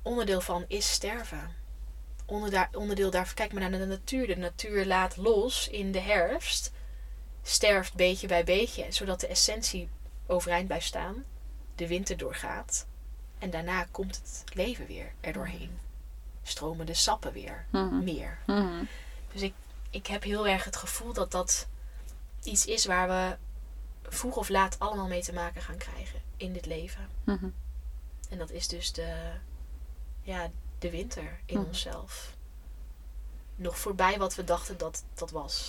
onderdeel van is sterven. Onderdeel, onderdeel daarvan, kijk maar naar de natuur. De natuur laat los in de herfst. Sterft beetje bij beetje, zodat de essentie overeind blijft staan. De winter doorgaat. En daarna komt het leven weer erdoorheen. Stromen de sappen weer Mhm. meer. Mhm. Dus ik, ik heb heel erg het gevoel dat dat iets is waar we vroeg of laat allemaal mee te maken gaan krijgen in dit leven. Mhm. En dat is dus de, ja, de winter in onszelf. Nog voorbij wat we dachten dat dat was.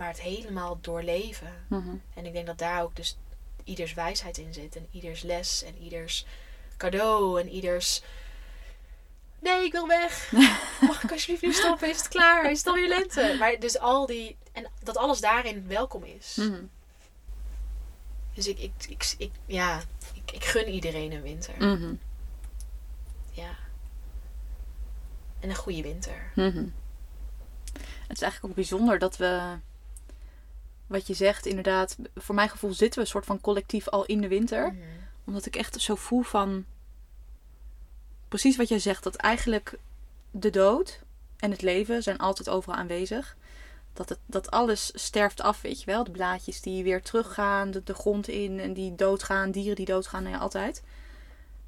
Maar het helemaal doorleven. Mhm. En ik denk dat daar ook dus ieders wijsheid in zit. En ieders les en ieders cadeau en ieders... Nee, ik wil weg. Mag ik alsjeblieft nu stoppen? Is het klaar? Is het alweer lente? Maar dus al die... En dat alles daarin welkom is. Mhm. Dus ik, ik, ik, ik ja, ik, ik gun iedereen een winter. Mhm. Ja. En een goede winter. Het is eigenlijk ook bijzonder dat we, wat je zegt, inderdaad, voor mijn gevoel zitten we een soort van collectief al in de winter. Mhm. Omdat ik echt zo voel van, precies wat jij zegt, dat eigenlijk de dood en het leven zijn altijd overal aanwezig. Dat, het, dat alles sterft af, weet je wel. De blaadjes die weer teruggaan, de, de grond in en die doodgaan, dieren die doodgaan, nou ja, altijd.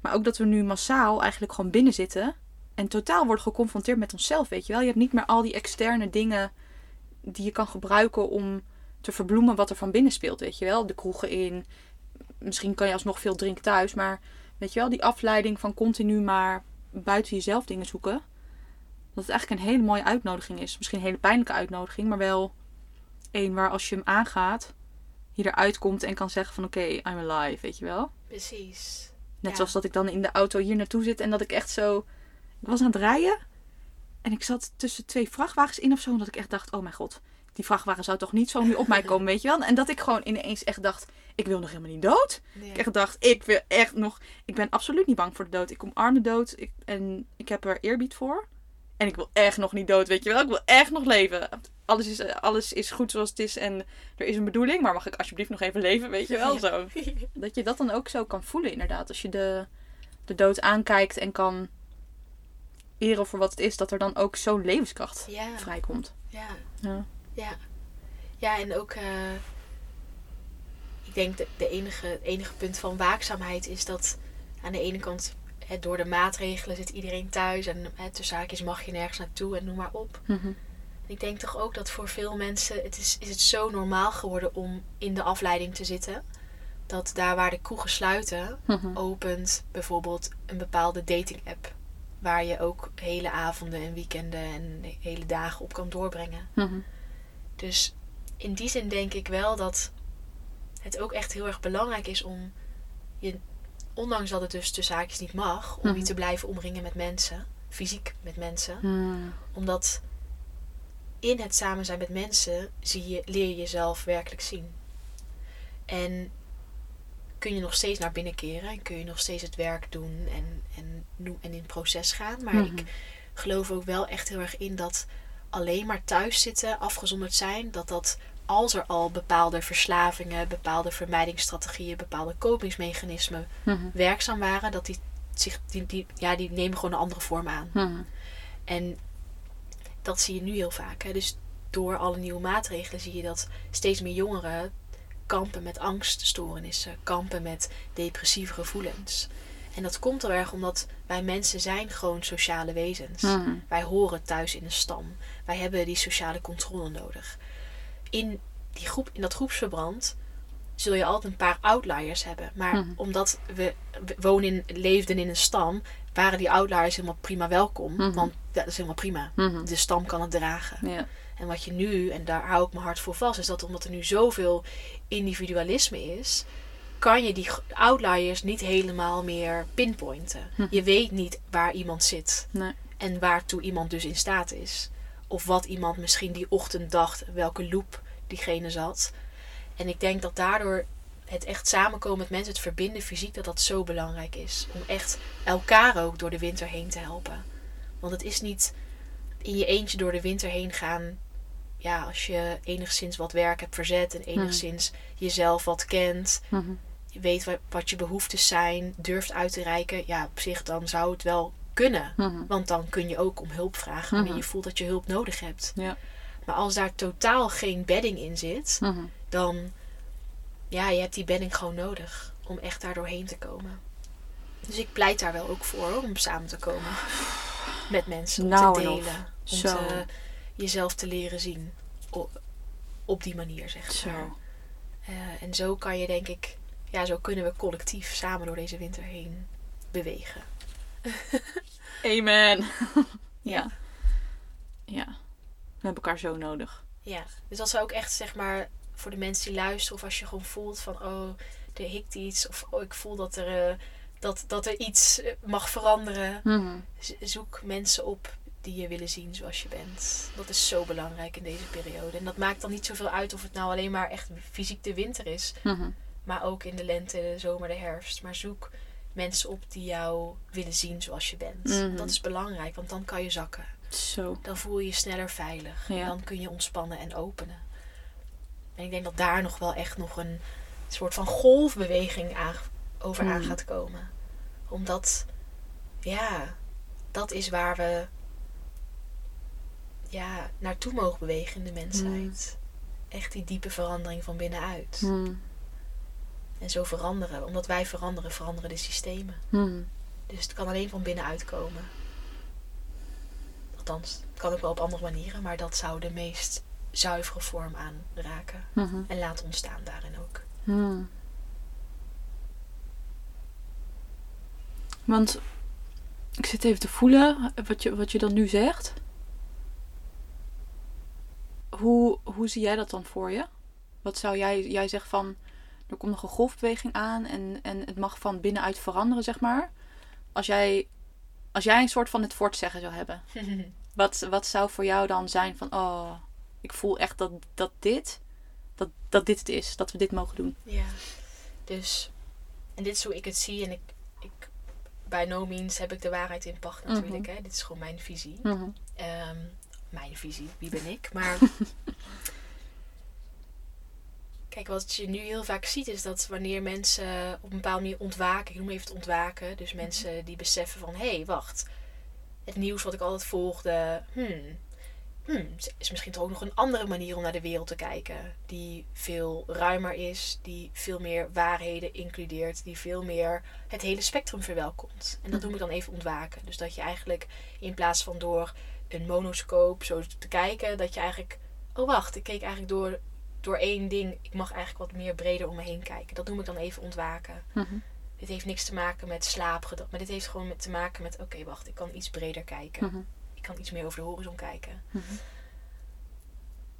Maar ook dat we nu massaal eigenlijk gewoon binnen zitten en totaal worden geconfronteerd met onszelf, weet je wel. Je hebt niet meer al die externe dingen die je kan gebruiken om te verbloemen wat er van binnen speelt, weet je wel. De kroegen in, misschien kan je alsnog veel drinken thuis, maar weet je wel, die afleiding van continu maar buiten jezelf dingen zoeken. Dat het eigenlijk een hele mooie uitnodiging is. Misschien een hele pijnlijke uitnodiging, maar wel één waar als je hem aangaat, je eruit komt en kan zeggen van oké, I'm alive, weet je wel. Precies. Net Ja. zoals dat ik dan in de auto hier naartoe zit en dat ik echt zo... Ik was aan het rijden en ik zat tussen twee vrachtwagens in of zo. En dat ik echt dacht, oh mijn god, die vrachtwagen zou toch niet zo nu op mij komen, weet je wel. En dat ik gewoon ineens echt dacht, ik wil nog helemaal niet dood. Ik echt dacht, ik wil echt nog... Ik ben absoluut niet bang voor de dood. Ik omarm de dood ik, en ik heb er eerbied voor. En ik wil echt nog niet dood, weet je wel. Ik wil echt nog leven. Alles is, alles is goed zoals het is en er is een bedoeling. Maar mag ik alsjeblieft nog even leven, weet je wel. Ja. Zo. Dat je dat dan ook zo kan voelen, inderdaad. Als je de, de dood aankijkt en kan eren voor wat het is, dat er dan ook zo'n levenskracht Ja. vrijkomt. Ja. Ja. Ja. Ja, en ook... eh, ik denk de, de enige, het enige punt van waakzaamheid is dat aan de ene kant... Hè, door de maatregelen zit iedereen thuis en hè, tussen haakjes mag je nergens naartoe en noem maar op. Mhm. Ik denk toch ook dat voor veel mensen het is, is het zo normaal geworden om in de afleiding te zitten. Dat daar waar de kroegen sluiten, Mhm. opent bijvoorbeeld een bepaalde dating app. Waar je ook hele avonden en weekenden en hele dagen op kan doorbrengen. Mhm. Dus in die zin denk ik wel dat het ook echt heel erg belangrijk is om je, ondanks dat het dus tussen haakjes niet mag, om je Mhm. te blijven omringen met mensen, fysiek met mensen Mhm. omdat in het samen zijn met mensen zie je, leer je jezelf werkelijk zien. En kun je nog steeds naar binnen keren en kun je nog steeds het werk doen en, en, en in het proces gaan. Maar Mhm. ik geloof ook wel echt heel erg in dat alleen maar thuis zitten, afgezonderd zijn, dat dat als er al bepaalde verslavingen, bepaalde vermijdingsstrategieën, bepaalde kopingsmechanismen Mhm. werkzaam waren, dat die, zich, die, die, ja, die nemen gewoon een andere vorm aan. Mhm. En dat zie je nu heel vaak. Hè? Dus door alle nieuwe maatregelen zie je dat steeds meer jongeren kampen met angststoornissen, kampen met depressieve gevoelens. En dat komt heel erg omdat wij mensen zijn gewoon sociale wezens. Mhm. Wij horen thuis in een stam. Wij hebben die sociale controle nodig. In, die groep, in dat groepsverband zul je altijd een paar outliers hebben. Maar Mhm. omdat we, we wonen in, leefden in een stam, waren die outliers helemaal prima welkom. Mhm. Want dat is helemaal prima. Mhm. De stam kan het dragen. Ja. En wat je nu, en daar hou ik mijn hart voor vast, is dat omdat er nu zoveel individualisme is, kan je die outliers niet helemaal meer pinpointen. Je weet niet waar iemand zit Nee. en waartoe iemand dus in staat is. Of wat iemand misschien die ochtend dacht, welke loop diegene zat. En ik denk dat daardoor het echt samenkomen met mensen, het verbinden fysiek, dat dat zo belangrijk is. Om echt elkaar ook door de winter heen te helpen. Want het is niet in je eentje door de winter heen gaan. Ja, als je enigszins wat werk hebt verzet en enigszins jezelf wat kent. Mhm. je weet wat, wat je behoeftes zijn, durft uit te reiken, ja, op zich dan zou het wel kunnen. Mhm. Want dan kun je ook om hulp vragen wanneer Mhm. je voelt dat je hulp nodig hebt. Ja. Maar als daar totaal geen bedding in zit, Mhm. dan ja, je hebt die bedding gewoon nodig om echt daar doorheen te komen. Dus ik pleit daar wel ook voor hoor, om samen te komen met mensen, om Nou te en of. delen, om Zo. te, jezelf te leren zien op, op die manier zeg Zo. maar. Eh, en zo kan je denk ik, ja, zo kunnen we collectief samen door deze winter heen bewegen. Amen. Ja. ja. We hebben elkaar zo nodig. Ja, dus dat zou ook echt zeg maar voor de mensen die luisteren of als je gewoon voelt van oh, er hikt iets of oh, ik voel dat er, eh, dat, dat er iets eh, mag veranderen. Mhm. Zoek mensen op die je willen zien zoals je bent. Dat is zo belangrijk in deze periode. En dat maakt dan niet zoveel uit of het nou alleen maar echt fysiek de winter is, Mhm. maar ook in de lente, de zomer, de herfst. Maar zoek mensen op die jou willen zien zoals je bent. Mhm. Dat is belangrijk, want dan kan je zakken. Zo. Dan voel je je sneller veilig. Ja. En dan kun je ontspannen en openen. En ik denk dat daar nog wel echt nog een soort van golfbeweging aan, over aan Mm. gaat komen. Omdat, ja, dat is waar we ja, naartoe mogen bewegen in de mensheid. Echt die diepe verandering van binnenuit. Mhm. En zo veranderen. Omdat wij veranderen, veranderen de systemen. Mhm. Dus het kan alleen van binnenuit komen. Althans, het kan ook wel op andere manieren, maar dat zou de meest zuivere vorm aanraken. Mhm. En laten ontstaan daarin ook. Mhm. Want ik zit even te voelen wat je, wat je dan nu zegt. Hoe, hoe zie jij dat dan voor je? Wat zou jij, jij zegt van, er komt nog een golfbeweging aan en, en het mag van binnenuit veranderen, zeg maar. Als jij, als jij een soort van het voortzeggen zou hebben, wat, wat zou voor jou dan zijn van, oh, ik voel echt dat, dat dit, dat, dat dit het is, dat we dit mogen doen. ja. Dus, en dit is hoe ik het zie. En ik, ik bij no means heb ik de waarheid in pacht natuurlijk. hè. Dit is gewoon mijn visie. Mhm. Ehm, mijn visie, wie ben ik? Maar kijk, wat je nu heel vaak ziet is dat wanneer mensen op een bepaalde manier ontwaken, ik noem even het ontwaken, dus mensen die beseffen van hé, hey, wacht, het nieuws wat ik altijd volgde, hmm, hmm, is misschien toch ook nog een andere manier om naar de wereld te kijken, die veel ruimer is, die veel meer waarheden includeert, die veel meer het hele spectrum verwelkomt. En dat noem ik dan even ontwaken. Dus dat je eigenlijk in plaats van door een monoscoop zo te kijken, dat je eigenlijk, oh wacht, ik keek eigenlijk door, door één ding. Ik mag eigenlijk wat meer breder om me heen kijken. Dat noem ik dan even ontwaken. Mhm. Dit heeft niks te maken met slaapgedrag, maar dit heeft gewoon met, te maken met, oké wacht, ik kan iets breder kijken. Mhm. Ik kan iets meer over de horizon kijken. Mhm.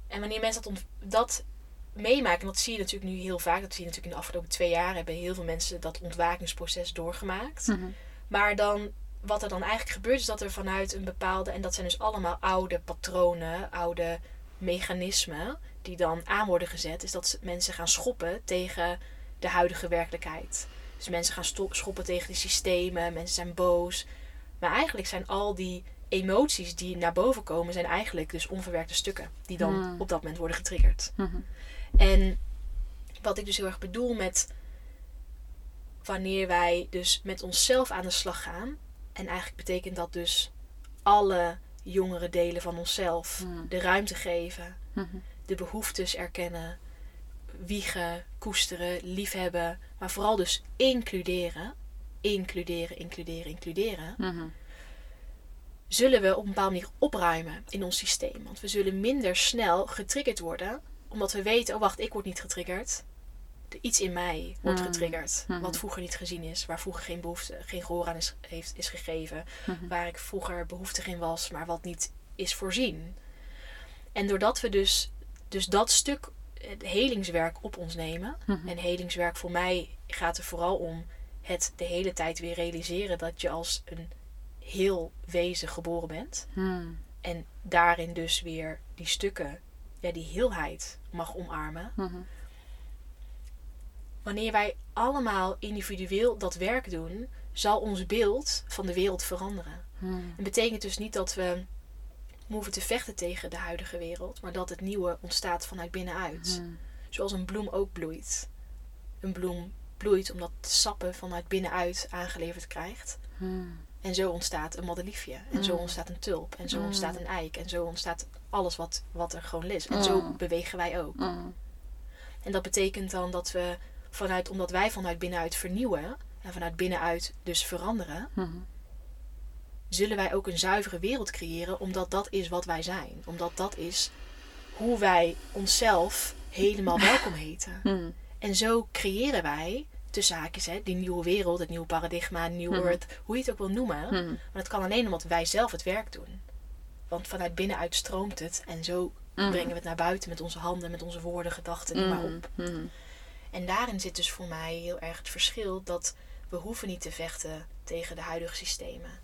En wanneer mensen dat, dat meemaken, en dat zie je natuurlijk nu heel vaak, dat zie je natuurlijk in de afgelopen twee jaar, hebben heel veel mensen dat ontwakingsproces doorgemaakt. Mhm. Maar dan, wat er dan eigenlijk gebeurt, is dat er vanuit een bepaalde, en dat zijn dus allemaal oude patronen, oude mechanismen, die dan aan worden gezet, is dat mensen gaan schoppen tegen de huidige werkelijkheid. Dus mensen gaan schoppen tegen de systemen, mensen zijn boos. Maar eigenlijk zijn al die emoties die naar boven komen, zijn eigenlijk dus onverwerkte stukken, die dan Hmm. op dat moment worden getriggerd. Mhm. En wat ik dus heel erg bedoel met wanneer wij dus met onszelf aan de slag gaan. En eigenlijk betekent dat dus alle jongere delen van onszelf Hmm. de ruimte geven, Mhm. De behoeftes erkennen, wiegen, koesteren, liefhebben, maar vooral dus includeren. Includeren, includeren, includeren. Mhm. Zullen we op een bepaalde manier opruimen in ons systeem. Want we zullen minder snel getriggerd worden. Omdat we weten, oh wacht, ik word niet getriggerd. Er iets in mij wordt Mm. getriggerd. Mhm. Wat vroeger niet gezien is. Waar vroeger geen behoefte, geen gehoor aan is, heeft, is gegeven. Mhm. Waar ik vroeger behoeftig in was, maar wat niet is voorzien. En doordat we dus, dus dat stuk het helingswerk op ons nemen. Mhm. En helingswerk voor mij gaat er vooral om het de hele tijd weer realiseren dat je als een heel wezen geboren bent. Mhm. En daarin dus weer die stukken, ja, die heelheid mag omarmen. Mhm. Wanneer wij allemaal individueel dat werk doen, zal ons beeld van de wereld veranderen. Mhm. Het betekent dus niet dat we hoeven te vechten tegen de huidige wereld, maar dat het nieuwe ontstaat vanuit binnenuit. Mhm. Zoals een bloem ook bloeit. Een bloem bloeit omdat het sappen vanuit binnenuit aangeleverd krijgt. Hmm. En zo ontstaat een madeliefje. En zo Mm. ontstaat een tulp. En zo ontstaat een eik. En zo ontstaat alles wat, wat er gewoon is. En zo bewegen wij ook. Hmm. En dat betekent dan dat we vanuit, omdat wij vanuit binnenuit vernieuwen. En vanuit binnenuit dus veranderen. Hmm. Zullen wij ook een zuivere wereld creëren. Omdat dat is wat wij zijn. Omdat dat is hoe wij onszelf helemaal welkom heten. Hmm. En zo creëren wij, tussen haakjes, hè, die nieuwe wereld, het nieuwe paradigma, New. Earth, hoe je het ook wil noemen. Hmm. Maar dat kan alleen omdat wij zelf het werk doen. Want vanuit binnenuit stroomt het en zo brengen we het naar buiten met onze handen, met onze woorden, gedachten, noem maar op. Hmm. En daarin zit dus voor mij heel erg het verschil dat we hoeven niet te vechten tegen de huidige systemen.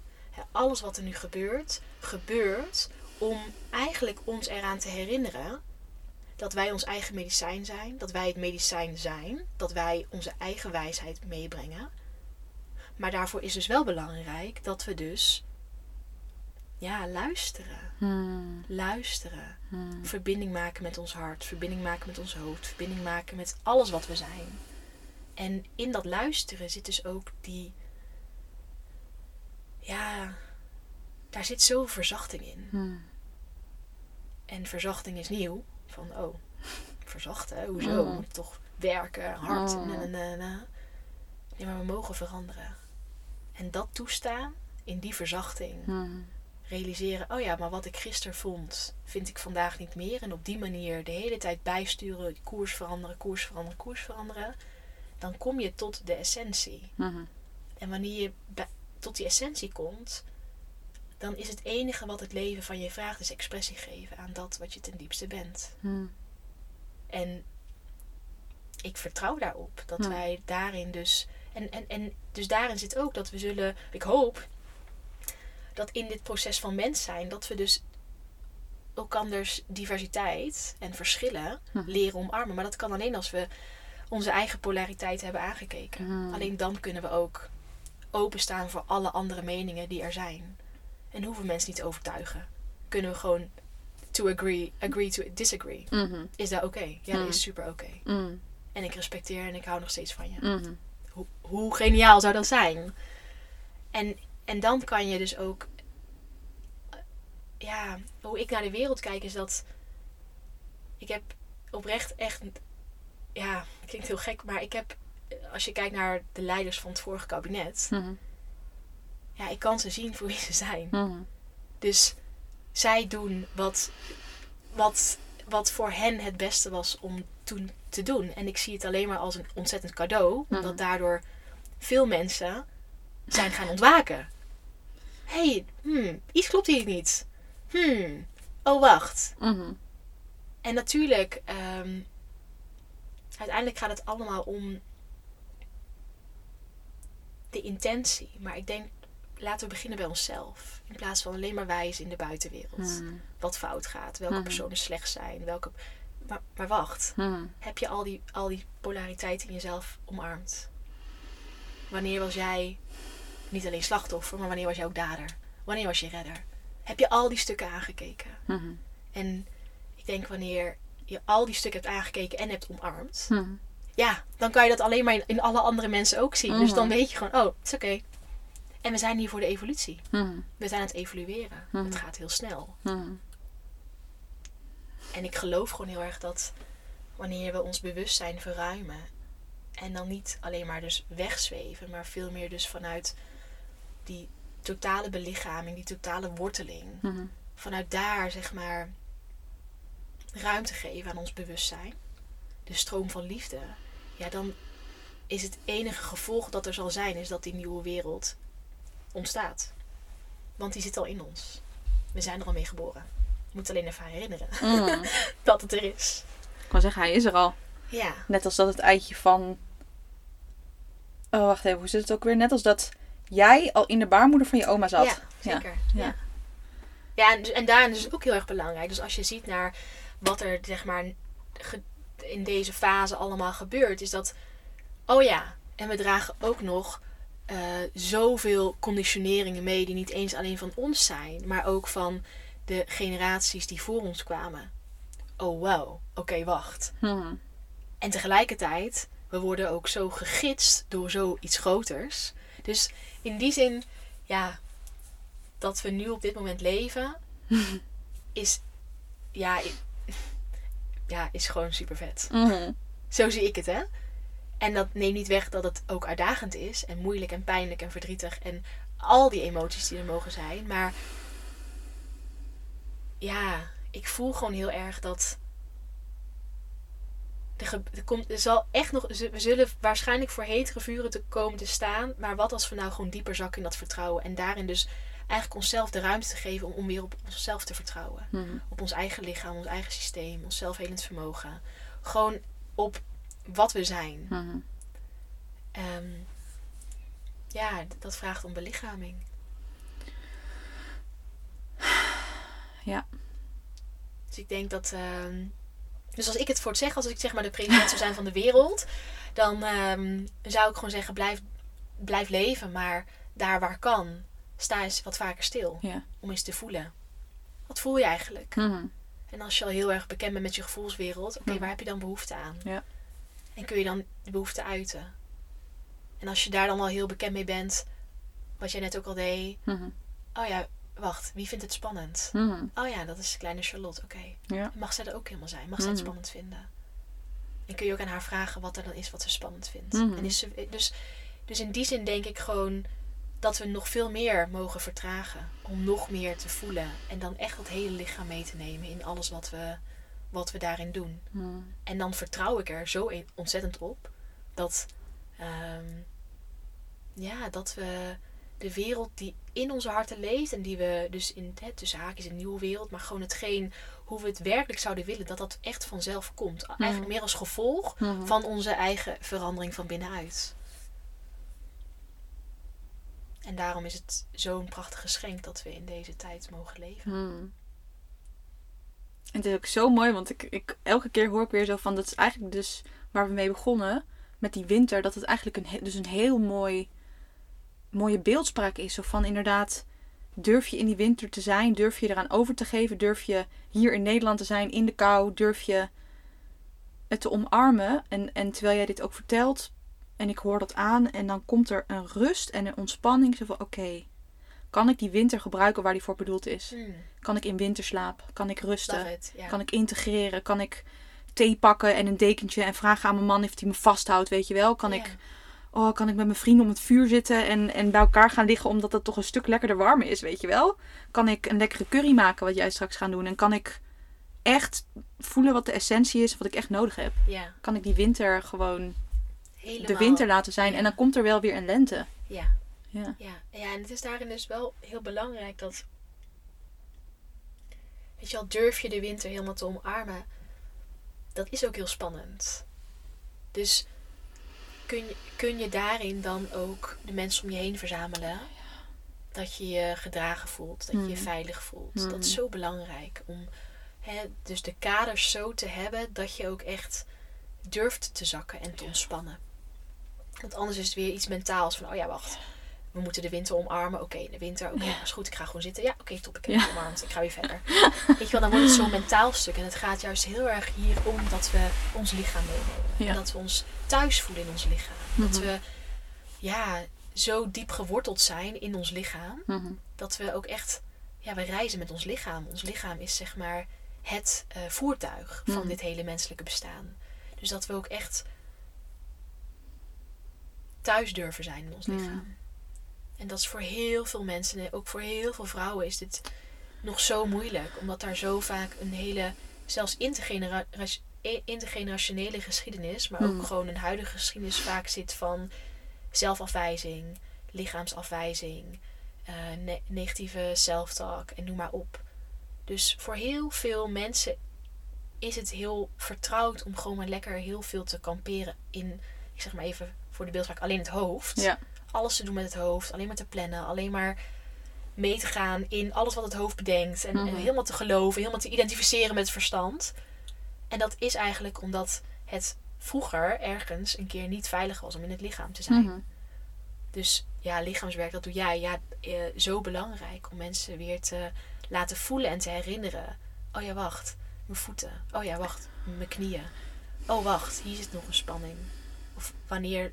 Alles wat er nu gebeurt, gebeurt om eigenlijk ons eraan te herinneren dat wij ons eigen medicijn zijn, dat wij het medicijn zijn, dat wij onze eigen wijsheid meebrengen. Maar daarvoor is dus wel belangrijk dat we dus ja, luisteren. Hmm. Luisteren. Hmm. Verbinding maken met ons hart, verbinding maken met ons hoofd, verbinding maken met alles wat we zijn. En in dat luisteren zit dus ook die. Ja, daar zit zoveel verzachting in. Hmm. En verzachting is nieuw. Van, oh, verzachten, hoezo? Mm. Moet toch werken, hard. Mm. na, na, na. Nee, maar we mogen veranderen. En dat toestaan in die verzachting. Hmm. realiseren, oh ja, maar wat ik gisteren vond, vind ik vandaag niet meer. En op die manier de hele tijd bijsturen, koers veranderen, koers veranderen, koers veranderen. Dan kom je tot de essentie. Hmm. En wanneer je tot die essentie komt, dan is het enige wat het leven van je vraagt, is expressie geven aan dat wat je ten diepste bent. Hmm. En ik vertrouw daarop dat Ja. wij daarin dus. En, en, en dus daarin zit ook dat we zullen. Ik hoop dat in dit proces van mens zijn, dat we dus elkanders diversiteit en verschillen Hm. leren omarmen. Maar dat kan alleen als we onze eigen polariteit hebben aangekeken. Hmm. Alleen dan kunnen we ook openstaan voor alle andere meningen die er zijn. En hoeven mensen niet te overtuigen. Kunnen we gewoon to agree, agree to disagree. Hmm. Is dat oké? Ja, dat is super oké. Hmm. En ik respecteer en ik hou nog steeds van je. Hmm. Hoe, hoe geniaal zou dat zijn? En, en dan kan je dus ook... Ja, hoe ik naar de wereld kijk is dat... Ik heb oprecht echt... Ja, klinkt heel gek, maar ik heb... Als je kijkt naar de leiders van het vorige kabinet... Hmm. Ja, ik kan ze zien voor wie ze zijn. Hmm. Dus zij doen wat, wat, wat voor hen het beste was om toen te doen. En ik zie het alleen maar als een ontzettend cadeau. Mhm. Omdat daardoor veel mensen zijn gaan ontwaken. Hé, hey, hmm, iets klopt hier niet. Hmm, oh wacht. En natuurlijk, ehm, uiteindelijk gaat het allemaal om de intentie. Maar ik denk, laten we beginnen bij onszelf. In plaats van alleen maar wijzen in de buitenwereld. Hmm. Wat fout gaat, welke Mhm. personen slecht zijn. Welke... Maar, maar wacht, Hmm. heb je al die, al die polariteit in jezelf omarmd? Wanneer was jij niet alleen slachtoffer, maar wanneer was jij ook dader? Wanneer was je redder? Heb je al die stukken aangekeken? Hmm. En ik denk wanneer je al die stukken hebt aangekeken en hebt omarmd, Hmm. Ja, dan kan je dat alleen maar in, in alle andere mensen ook zien. Dus Mhm. dan weet je gewoon, oh, het is oké. En we zijn hier voor de evolutie. Hmm. We zijn aan het evolueren. Mhm. Het gaat heel snel. En ik geloof gewoon heel erg dat wanneer we ons bewustzijn verruimen en dan niet alleen maar dus wegzweven, maar veel meer dus vanuit die totale belichaming, die totale worteling, vanuit daar zeg maar ruimte geven aan ons bewustzijn, de stroom van liefde, ja, dan is het enige gevolg dat er zal zijn, is dat die nieuwe wereld ontstaat. Want die zit al in ons. We zijn er al mee geboren. Je moet alleen even herinneren Hmm. dat het er is. Ik kan zeggen, hij is er al. Ja, Net als dat het eitje van... Oh, wacht even. Hoe zit het ook weer? Net als dat jij al in de baarmoeder van je oma zat. ja zeker. Ja. Ja, ja. en, dus- en daarin is het ook heel erg belangrijk. Dus als je ziet naar wat er zeg maar in deze fase allemaal gebeurt, is dat, oh ja, en we dragen ook nog eh, zoveel conditioneringen mee die niet eens alleen van ons zijn, maar ook van de generaties die voor ons kwamen. Oh wow, oké, wacht. Hmm. En tegelijkertijd we worden ook zo gegidst door zoiets groters. Dus in die zin, ja, dat we nu op dit moment leven, is, ja, ja, is gewoon super vet. Mhm. Zo zie ik het, hè? En dat neemt niet weg dat het ook uitdagend is. En moeilijk en pijnlijk en verdrietig. En al die emoties die er mogen zijn. Maar ja, ik voel gewoon heel erg dat. Er, er, komt, er zal echt nog. We zullen waarschijnlijk voor hetere vuren te komen te staan. Maar wat als we nou gewoon dieper zakken in dat vertrouwen. En daarin dus eigenlijk onszelf de ruimte te geven om, om weer op onszelf te vertrouwen Mhm. op ons eigen lichaam, ons eigen systeem, ons zelfhelend vermogen. Gewoon op wat we zijn. Mhm. Ehm, ja, dat vraagt om belichaming. Ja. Dus ik denk dat. ehm, dus als ik het voor het zeggen, als ik zeg maar de president zou zijn van de wereld, dan ehm, zou ik gewoon zeggen: blijf, blijf leven, maar daar waar kan, sta eens wat vaker stil. Ja. Om eens te voelen. Wat voel je eigenlijk? Mhm. En als je al heel erg bekend bent met je gevoelswereld, oké, waar heb je dan behoefte aan? Ja. En kun je dan de behoefte uiten? En als je daar dan al heel bekend mee bent, wat jij net ook al deed, Mhm. oh ja, wacht, wie vindt het spannend? Mhm. Oh ja, dat is kleine Charlotte, oké. Ja. Mag zij er ook helemaal zijn? Mag zij het spannend vinden? En kun je ook aan haar vragen wat er dan is wat ze spannend vindt. En is ze, dus, dus in die zin denk ik gewoon dat we nog veel meer mogen vertragen. Om nog meer te voelen. En dan echt dat hele lichaam mee te nemen in alles wat we, wat we daarin doen. Mhm. En dan vertrouw ik er zo ontzettend op dat, ehm, ja, dat we de wereld die in onze harten leeft en die we dus in hè, tussen haakjes een nieuwe wereld, maar gewoon hetgeen hoe we het werkelijk zouden willen, dat dat echt vanzelf komt. Eigenlijk meer als gevolg Mhm. van onze eigen verandering van binnenuit. En daarom is het zo'n prachtig geschenk dat we in deze tijd mogen leven. Hmm. En het is ook zo mooi, want ik, ik, elke keer hoor ik weer zo van... Dat is eigenlijk dus waar we mee begonnen. Met die winter. Dat het eigenlijk een, dus een heel mooi, mooie beeldspraak is. Zo van inderdaad... Durf je in die winter te zijn? Durf je eraan over te geven? Durf je hier in Nederland te zijn in de kou? Durf je het te omarmen? En, en terwijl jij dit ook vertelt... En ik hoor dat aan. En dan komt er een rust en een ontspanning. Zo van oké... kan ik die winter gebruiken waar die voor bedoeld is? Hmm, Kan ik in winterslaap? Kan ik rusten? it. Kan ik integreren? Kan ik thee pakken en een dekentje en vragen aan mijn man of hij me vasthoudt, weet je wel? Kan ik, oh, kan ik met mijn vrienden om het vuur zitten en, en bij elkaar gaan liggen omdat het toch een stuk lekkerder warm is, weet je wel? Kan ik een lekkere curry maken wat jij straks gaat doen? En kan ik echt voelen wat de essentie is, wat ik echt nodig heb? Kan ik die winter gewoon helemaal. de winter laten zijn Ja. en dan komt er wel weer een lente. Ja, Ja. ja. ja, en het is daarin dus wel heel belangrijk dat... Weet je al, durf je de winter helemaal te omarmen? Dat is ook heel spannend. Dus kun je, kun je daarin dan ook de mensen om je heen verzamelen? Dat je je gedragen voelt, dat je je Mhm. veilig voelt. Dat is zo belangrijk om hè, dus de kaders zo te hebben dat je ook echt durft te zakken en te ontspannen. Want anders is het weer iets mentaals van, oh ja, wacht. We moeten de winter omarmen. Oké, de winter. Oké, is goed. Ik ga gewoon zitten. Ja, oké, top. Ik heb Ja. het omarmd. Ik ga weer verder. Weet je wel, dan wordt het zo'n mentaal stuk. En het gaat juist heel erg hier om dat we ons lichaam meenemen. Ja. En dat we ons thuis voelen in ons lichaam. Dat Mhm. we, ja, zo diep geworteld zijn in ons lichaam. Mhm. Dat we ook echt, ja, we reizen met ons lichaam. Ons lichaam is zeg maar het eh, voertuig van Mhm. dit hele menselijke bestaan. Dus dat we ook echt thuis durven zijn in ons lichaam. En dat is voor heel veel mensen, en ook voor heel veel vrouwen, is dit nog zo moeilijk. Omdat daar zo vaak een hele, zelfs intergenera- e- intergenerationele geschiedenis, maar ook Hmm. gewoon een huidige geschiedenis vaak zit van zelfafwijzing, lichaamsafwijzing, ne- negatieve self-talk en noem maar op. Dus voor heel veel mensen is het heel vertrouwd om gewoon maar lekker heel veel te kamperen in, ik zeg maar even voor de beeldspraak, alleen het hoofd Ja. alles te doen met het hoofd, alleen maar te plannen, alleen maar mee te gaan in alles wat het hoofd bedenkt en, en Mhm. helemaal te geloven, helemaal te identificeren met het verstand. En dat is eigenlijk omdat het vroeger ergens een keer niet veilig was om in het lichaam te zijn. Mhm. Dus ja, lichaamswerk, dat doe jij. Ja, eh, zo belangrijk om mensen weer te laten voelen en te herinneren. Oh ja, wacht, mijn voeten. Oh ja, wacht, mijn knieën. Oh wacht, hier zit nog een spanning. Of wanneer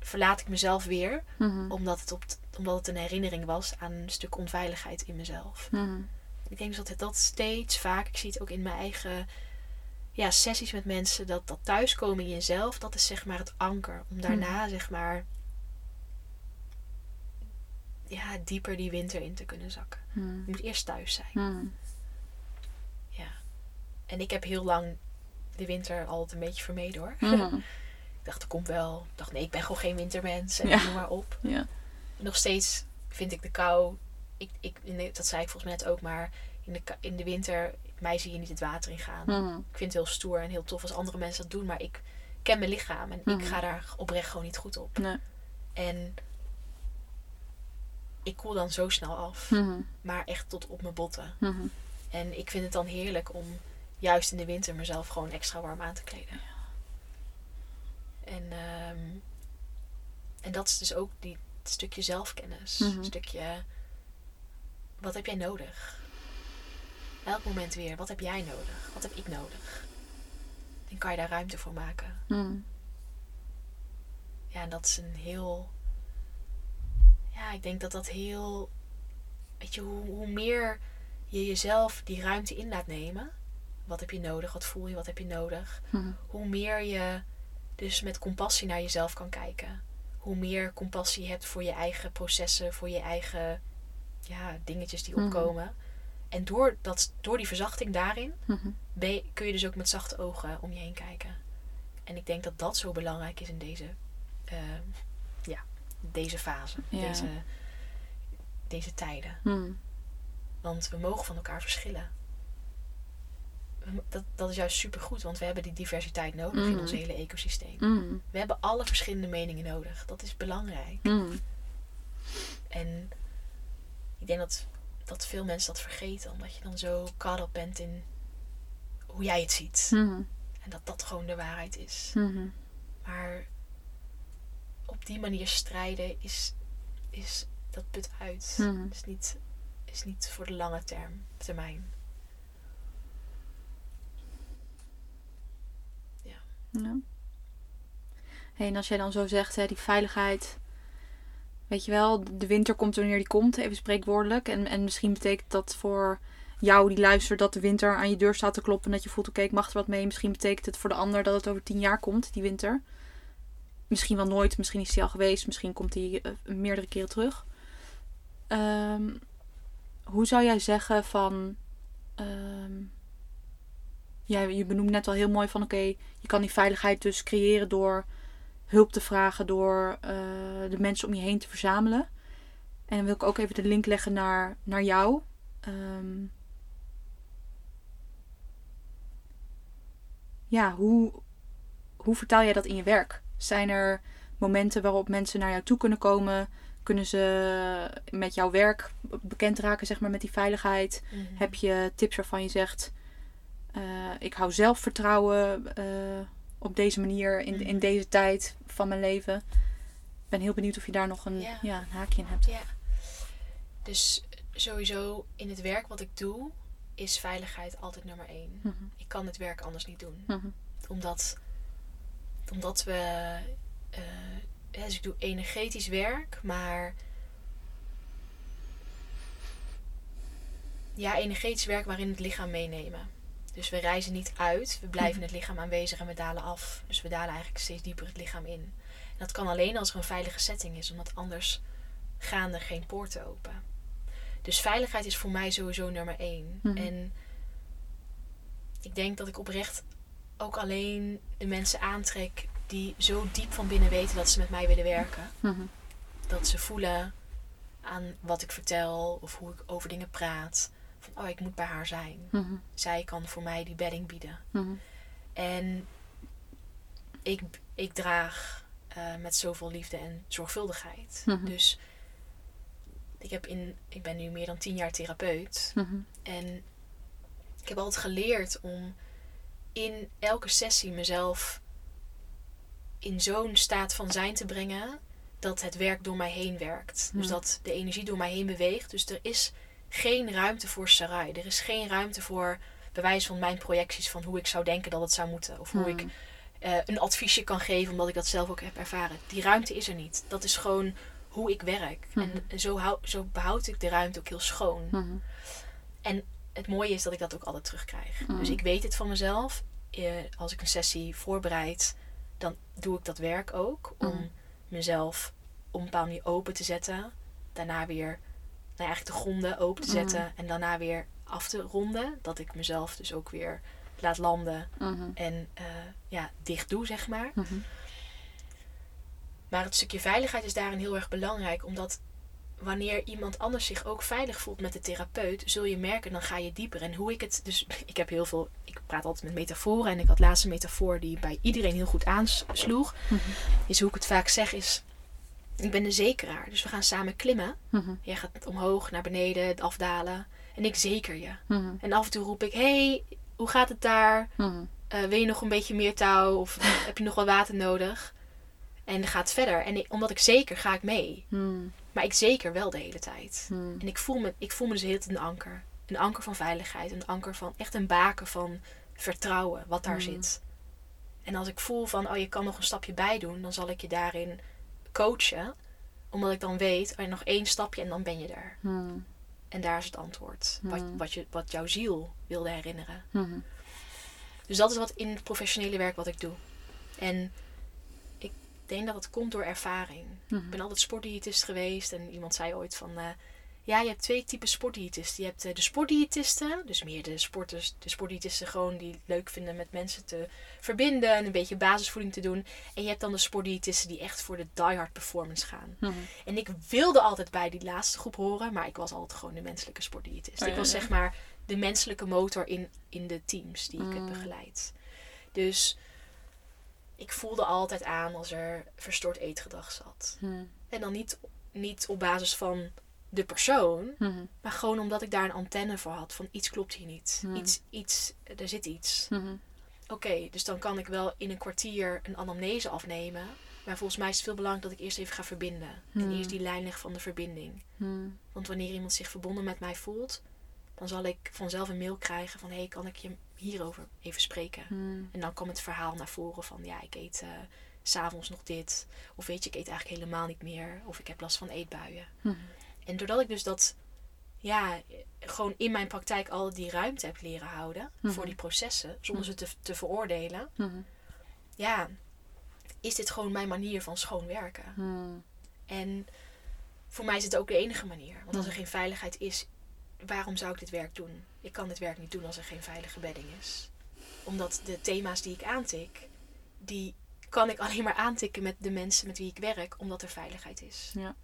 verlaat ik mezelf weer, Mhm. omdat het, op omdat het een herinnering was aan een stuk onveiligheid in mezelf. Mhm. Ik denk dat het dat steeds vaak, ik zie het ook in mijn eigen ja, sessies met mensen, dat dat thuiskomen in jezelf, dat is zeg maar het anker. Om daarna zeg maar ja, dieper die winter in te kunnen zakken. Mhm. Je moet eerst thuis zijn. Mhm. Ja. En ik heb heel lang de winter altijd een beetje vermeden hoor. Ik dacht, dat komt wel. Ik dacht, nee, ik ben gewoon geen wintermens. En Ja. noem maar op. Ja. Nog steeds vind ik de kou. Ik, ik, in de- dat zei ik volgens mij net ook, maar in de, in de winter, mij zie je niet het water ingaan. Mhm. Ik vind het heel stoer en heel tof als andere mensen dat doen, maar ik ken mijn lichaam en ik ga daar oprecht gewoon niet goed op. Nee. En ik koel dan zo snel af, Mhm. maar echt tot op mijn botten. En ik vind het dan heerlijk om juist in de winter mezelf gewoon extra warm aan te kleden. En, ehm, en dat is dus ook die het stukje zelfkennis. Mhm. Een stukje, wat heb jij nodig? Elk moment weer, wat heb jij nodig? Wat heb ik nodig? En kan je daar ruimte voor maken? Mhm. Ja, en dat is een heel. Ja, ik denk dat dat heel. Weet je, hoe, hoe meer je jezelf die ruimte in laat nemen. Wat heb je nodig? Wat voel je? Wat heb je nodig? Mhm. Hoe meer je dus met compassie naar jezelf kan kijken. Hoe meer compassie je hebt voor je eigen processen, voor je eigen ja, dingetjes die Mhm. opkomen. En door, dat, door die verzachting daarin Mhm. ben je- kun je dus ook met zachte ogen om je heen kijken. En ik denk dat dat zo belangrijk is in deze, eh, ja, deze fase, Ja. deze, deze tijden. Mhm. Want we mogen van elkaar verschillen. Dat, dat is juist supergoed, want we hebben die diversiteit nodig in Mhm. ons hele ecosysteem. Mhm. We hebben alle verschillende meningen nodig. Dat is belangrijk. Mhm. En ik denk dat, dat veel mensen dat vergeten, omdat je dan zo caught up bent in hoe jij het ziet. Mhm. En dat dat gewoon de waarheid is. Maar op die manier strijden is, is dat put uit. Is, niet, is niet voor de lange term, termijn. En als jij dan zo zegt, hè, die veiligheid. Weet je wel, de winter komt wanneer die komt, even spreekwoordelijk. En, en misschien betekent dat voor jou die luistert dat de winter aan je deur staat te kloppen. En dat je voelt, oké, ik mag er wat mee. Misschien betekent het voor de ander dat het over tien jaar komt, die winter. Misschien wel nooit, misschien is die al geweest. Misschien komt die eh, meerdere keren terug. Ehm, hoe zou jij zeggen van... ehm, ja, je benoemt net al heel mooi van oké, je kan die veiligheid dus creëren door hulp te vragen, door eh, de mensen om je heen te verzamelen. En dan wil ik ook even de link leggen naar, naar jou. Ehm, ja, hoe, hoe vertaal jij dat in je werk? Zijn er momenten waarop mensen naar jou toe kunnen komen? Kunnen ze met jouw werk bekend raken, zeg maar, met die veiligheid? Heb je tips waarvan je zegt: eh, Ik hou zelfvertrouwen eh, op deze manier in, in Mhm. deze tijd van mijn leven? Ik ben heel benieuwd of je daar nog een, Ja. ja. een haakje in hebt. Ja. Dus sowieso in het werk wat ik doe, is veiligheid altijd nummer één. Mhm, Ik kan het werk anders niet doen. mhm, Omdat, omdat we. eh, dus ik doe energetisch werk, maar. Ja, energetisch werk waarin het lichaam meenemen. Dus we reizen niet uit, we blijven Mhm. het lichaam aanwezig en we dalen af. Dus we dalen eigenlijk steeds dieper het lichaam in. En dat kan alleen als er een veilige setting is, omdat anders gaan er geen poorten open. Dus veiligheid is voor mij sowieso nummer één. Mhm. En ik denk dat ik oprecht ook alleen de mensen aantrek die zo diep van binnen weten dat ze met mij willen werken. mhm, Dat ze voelen aan wat ik vertel of hoe ik over dingen praat. Van, oh, ik moet bij haar zijn. mhm, Zij kan voor mij die bedding bieden. mhm, En ik, ik draag eh, met zoveel liefde en zorgvuldigheid. Mhm. Dus ik, heb in, ik ben nu meer dan tien jaar therapeut. En ik heb altijd geleerd om in elke sessie mezelf in zo'n staat van zijn te brengen dat het werk door mij heen werkt. Dus dat de energie door mij heen beweegt. Dus er is geen ruimte voor sarai. Er is geen ruimte voor bewijs van mijn projecties van hoe ik zou denken dat het zou moeten. Of hoe ik mhm, eh, een adviesje kan geven, omdat ik dat zelf ook heb ervaren. Die ruimte is er niet. Dat is gewoon hoe ik werk. Mhm. En zo, hou, zo behoud ik de ruimte ook heel schoon. Mhm. En het mooie is dat ik dat ook altijd terugkrijg. Dus ik weet het van mezelf. Eh, als ik een sessie voorbereid, dan doe ik dat werk ook. Om mezelf op een bepaalde manier open te zetten. Daarna weer nou ja, eigenlijk de gronden open te Mhm. zetten. En daarna weer af te ronden. Dat ik mezelf dus ook weer laat landen. Mhm. En eh, ja, dicht doe, zeg maar. Mhm. Maar het stukje veiligheid is daarin heel erg belangrijk. Omdat wanneer iemand anders zich ook veilig voelt met de therapeut, zul je merken, dan ga je dieper. En hoe ik het. Dus ik heb heel veel. Ik praat altijd met metaforen. En ik had laatst een metafoor die bij iedereen heel goed aansloeg. Mhm. Is hoe ik het vaak zeg is. Ik ben de zekeraar. Dus we gaan samen klimmen. Mhm. Jij gaat omhoog, naar beneden, afdalen. En ik zeker je. Mhm. En af en toe roep ik: hey, hoe gaat het daar? Mhm. Eh, wil je nog een beetje meer touw? Of heb je nog wat water nodig? En dan gaat het verder. En ik- omdat ik zeker ga ik mee. Maar ik zeker wel de hele tijd. En ik voel me, ik voel me dus heel een anker. Een anker van veiligheid. Een anker van echt een baken van vertrouwen wat daar zit. En als ik voel van, oh je kan nog een stapje bij doen, dan zal ik je daarin coachen. Omdat ik dan weet, oh, nog één stapje en dan ben je er. Mhm. En daar is het antwoord. Wat, Mm. wat, je, wat jouw ziel wilde herinneren. Mhm. Dus dat is wat in het professionele werk wat ik doe. En ik denk dat het komt door ervaring. Ik ben altijd sportdiëtist geweest. En iemand zei ooit van... eh, ja, je hebt twee typen sportdiëtisten. Je hebt eh, de sportdiëtisten. Dus meer de sporters, de sportdiëtisten gewoon die het leuk vinden met mensen te verbinden. En een beetje basisvoeding te doen. En je hebt dan de sportdiëtisten die echt voor de diehard performance gaan. Mhm. En ik wilde altijd bij die laatste groep horen. Maar ik was altijd gewoon de menselijke sportdiëtist. Oh, ik was ja. zeg maar de menselijke motor in, in de teams die ik heb Mm. begeleid. Dus ik voelde altijd aan als er verstoord eetgedrag zat. Mhm. En dan niet, niet op basis van de persoon, Mhm. maar gewoon omdat ik daar een antenne voor had. Van iets klopt hier niet. Hmm. Iets, iets, er zit iets. Mhm. Oké, dus dan kan ik wel in een kwartier een anamnese afnemen. Maar volgens mij is het veel belangrijk dat ik eerst even ga verbinden. En eerst die lijn leg van de verbinding. Mhm. Want wanneer iemand zich verbonden met mij voelt, dan zal ik vanzelf een mail krijgen van... hé, hey, kan ik je hierover even spreken? Mhm. En dan kwam het verhaal naar voren van... ja, ik eet s s'avonds nog dit. Of weet je, ik eet eigenlijk helemaal niet meer. Of ik heb last van eetbuien. Mhm. En doordat ik dus dat... ja, gewoon in mijn praktijk al die ruimte heb leren houden... Mhm. voor die processen, zonder ze te, te veroordelen... Mhm. ja, is dit gewoon mijn manier van schoon werken. Mhm. En voor mij is het ook de enige manier. Want als er Mhm. geen veiligheid is, waarom zou ik dit werk doen? Ik kan dit werk niet doen als er geen veilige bedding is. Omdat de thema's die ik aantik, die kan ik alleen maar aantikken met de mensen met wie ik werk, omdat er veiligheid is. Ja.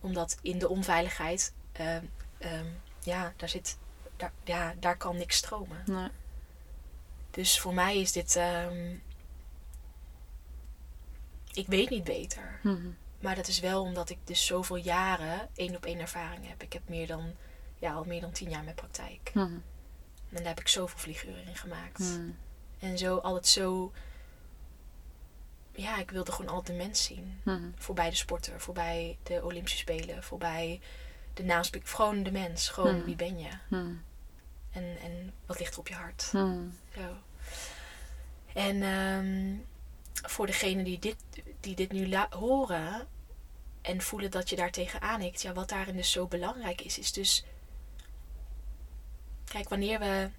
Omdat in de onveiligheid, ehm, ehm, ja, daar zit, daar, ja, daar kan niks stromen. Nee. Dus voor mij is dit, ehm, ik weet niet beter. Mhm. Maar dat is wel omdat ik dus zoveel jaren één op één ervaring heb. Ik heb meer dan, ja, al meer dan tien jaar met praktijk. Mhm. En daar heb ik zoveel vlieguren in gemaakt. Mhm. En zo altijd zo... Ja, ik wilde gewoon altijd de mens zien. Mhm. Voorbij de sporter, voorbij de Olympische Spelen, voorbij de naamspeak. Gewoon de mens. Gewoon Mhm. wie ben je? Mhm. En, en wat ligt er op je hart? Zo. En ehm, voor degenen die dit, die dit nu horen en voelen dat je daar tegenaan hikt, ja, wat daarin dus zo belangrijk is, is dus. Kijk, wanneer we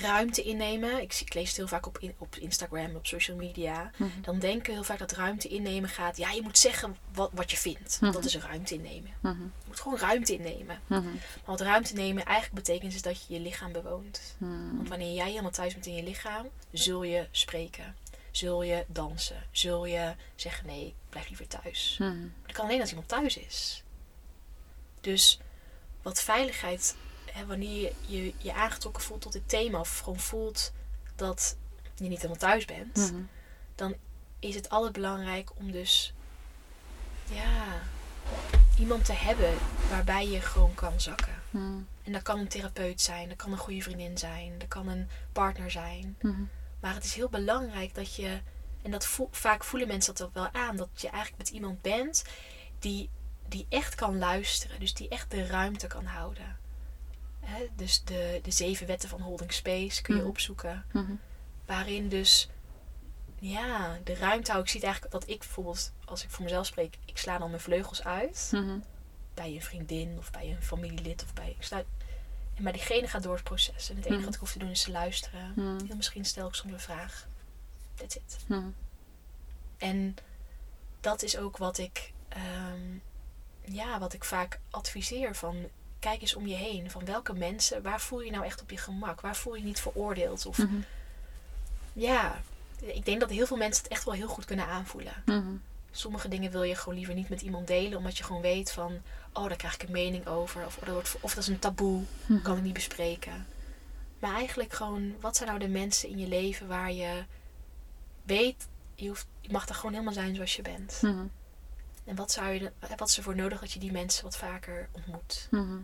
ruimte innemen, ik, lees het heel vaak op, in, op Instagram, op social media, Mhm. dan denken heel vaak dat ruimte innemen gaat. Ja, je moet zeggen wat, wat je vindt. Mhm. Dat is een ruimte innemen. Mhm. Je moet gewoon ruimte innemen. Maar wat ruimte nemen eigenlijk betekent is dat je je lichaam bewoont. Want wanneer jij helemaal thuis bent in je lichaam, zul je spreken. Zul je dansen. Zul je zeggen nee, ik blijf liever thuis. Dat kan alleen als iemand thuis is. Dus wat veiligheid, hè, wanneer je, je aangetrokken voelt tot dit thema, of gewoon voelt dat je niet helemaal thuis bent, Mhm. is het altijd belangrijk om dus ja, iemand te hebben waarbij je gewoon kan zakken. Mhm. En dat kan een therapeut zijn, dat kan een goede vriendin zijn, dat kan een partner zijn. Mhm. Maar het is heel belangrijk dat je, en dat vaak voelen mensen dat ook wel aan, dat je eigenlijk met iemand bent die, die echt kan luisteren. Dus die echt de ruimte kan houden. Hè, dus de, de zeven wetten van holding space kun je Mhm. opzoeken. Mhm. Waarin dus ja, de ruimte hou. Ik zie het eigenlijk dat ik bijvoorbeeld, als ik voor mezelf spreek, ik sla dan mijn vleugels uit. Mhm. Bij een vriendin of bij een familielid of bij. Ik en maar diegene gaat door het proces. En het enige wat ik hoef te doen is te luisteren. Heel misschien stel ik soms een vraag. That's it. En dat is ook wat ik, ehm, ja, wat ik vaak adviseer. Van kijk eens om je heen. Van welke mensen, waar voel je nou echt op je gemak? Waar voel je je niet veroordeeld? Of Mhm. ja, ik denk dat heel veel mensen het echt wel heel goed kunnen aanvoelen. Mhm. Sommige dingen wil je gewoon liever niet met iemand delen, omdat je gewoon weet van, oh, daar krijg ik een mening over. Of, dat, wordt, of dat is een taboe, Mhm. kan ik niet bespreken. Maar eigenlijk gewoon, wat zijn nou de mensen in je leven waar je weet, je, hoeft, je mag er gewoon helemaal zijn zoals je bent. Mhm. En wat, zou je, wat is er voor nodig dat je die mensen wat vaker ontmoet? Mhm.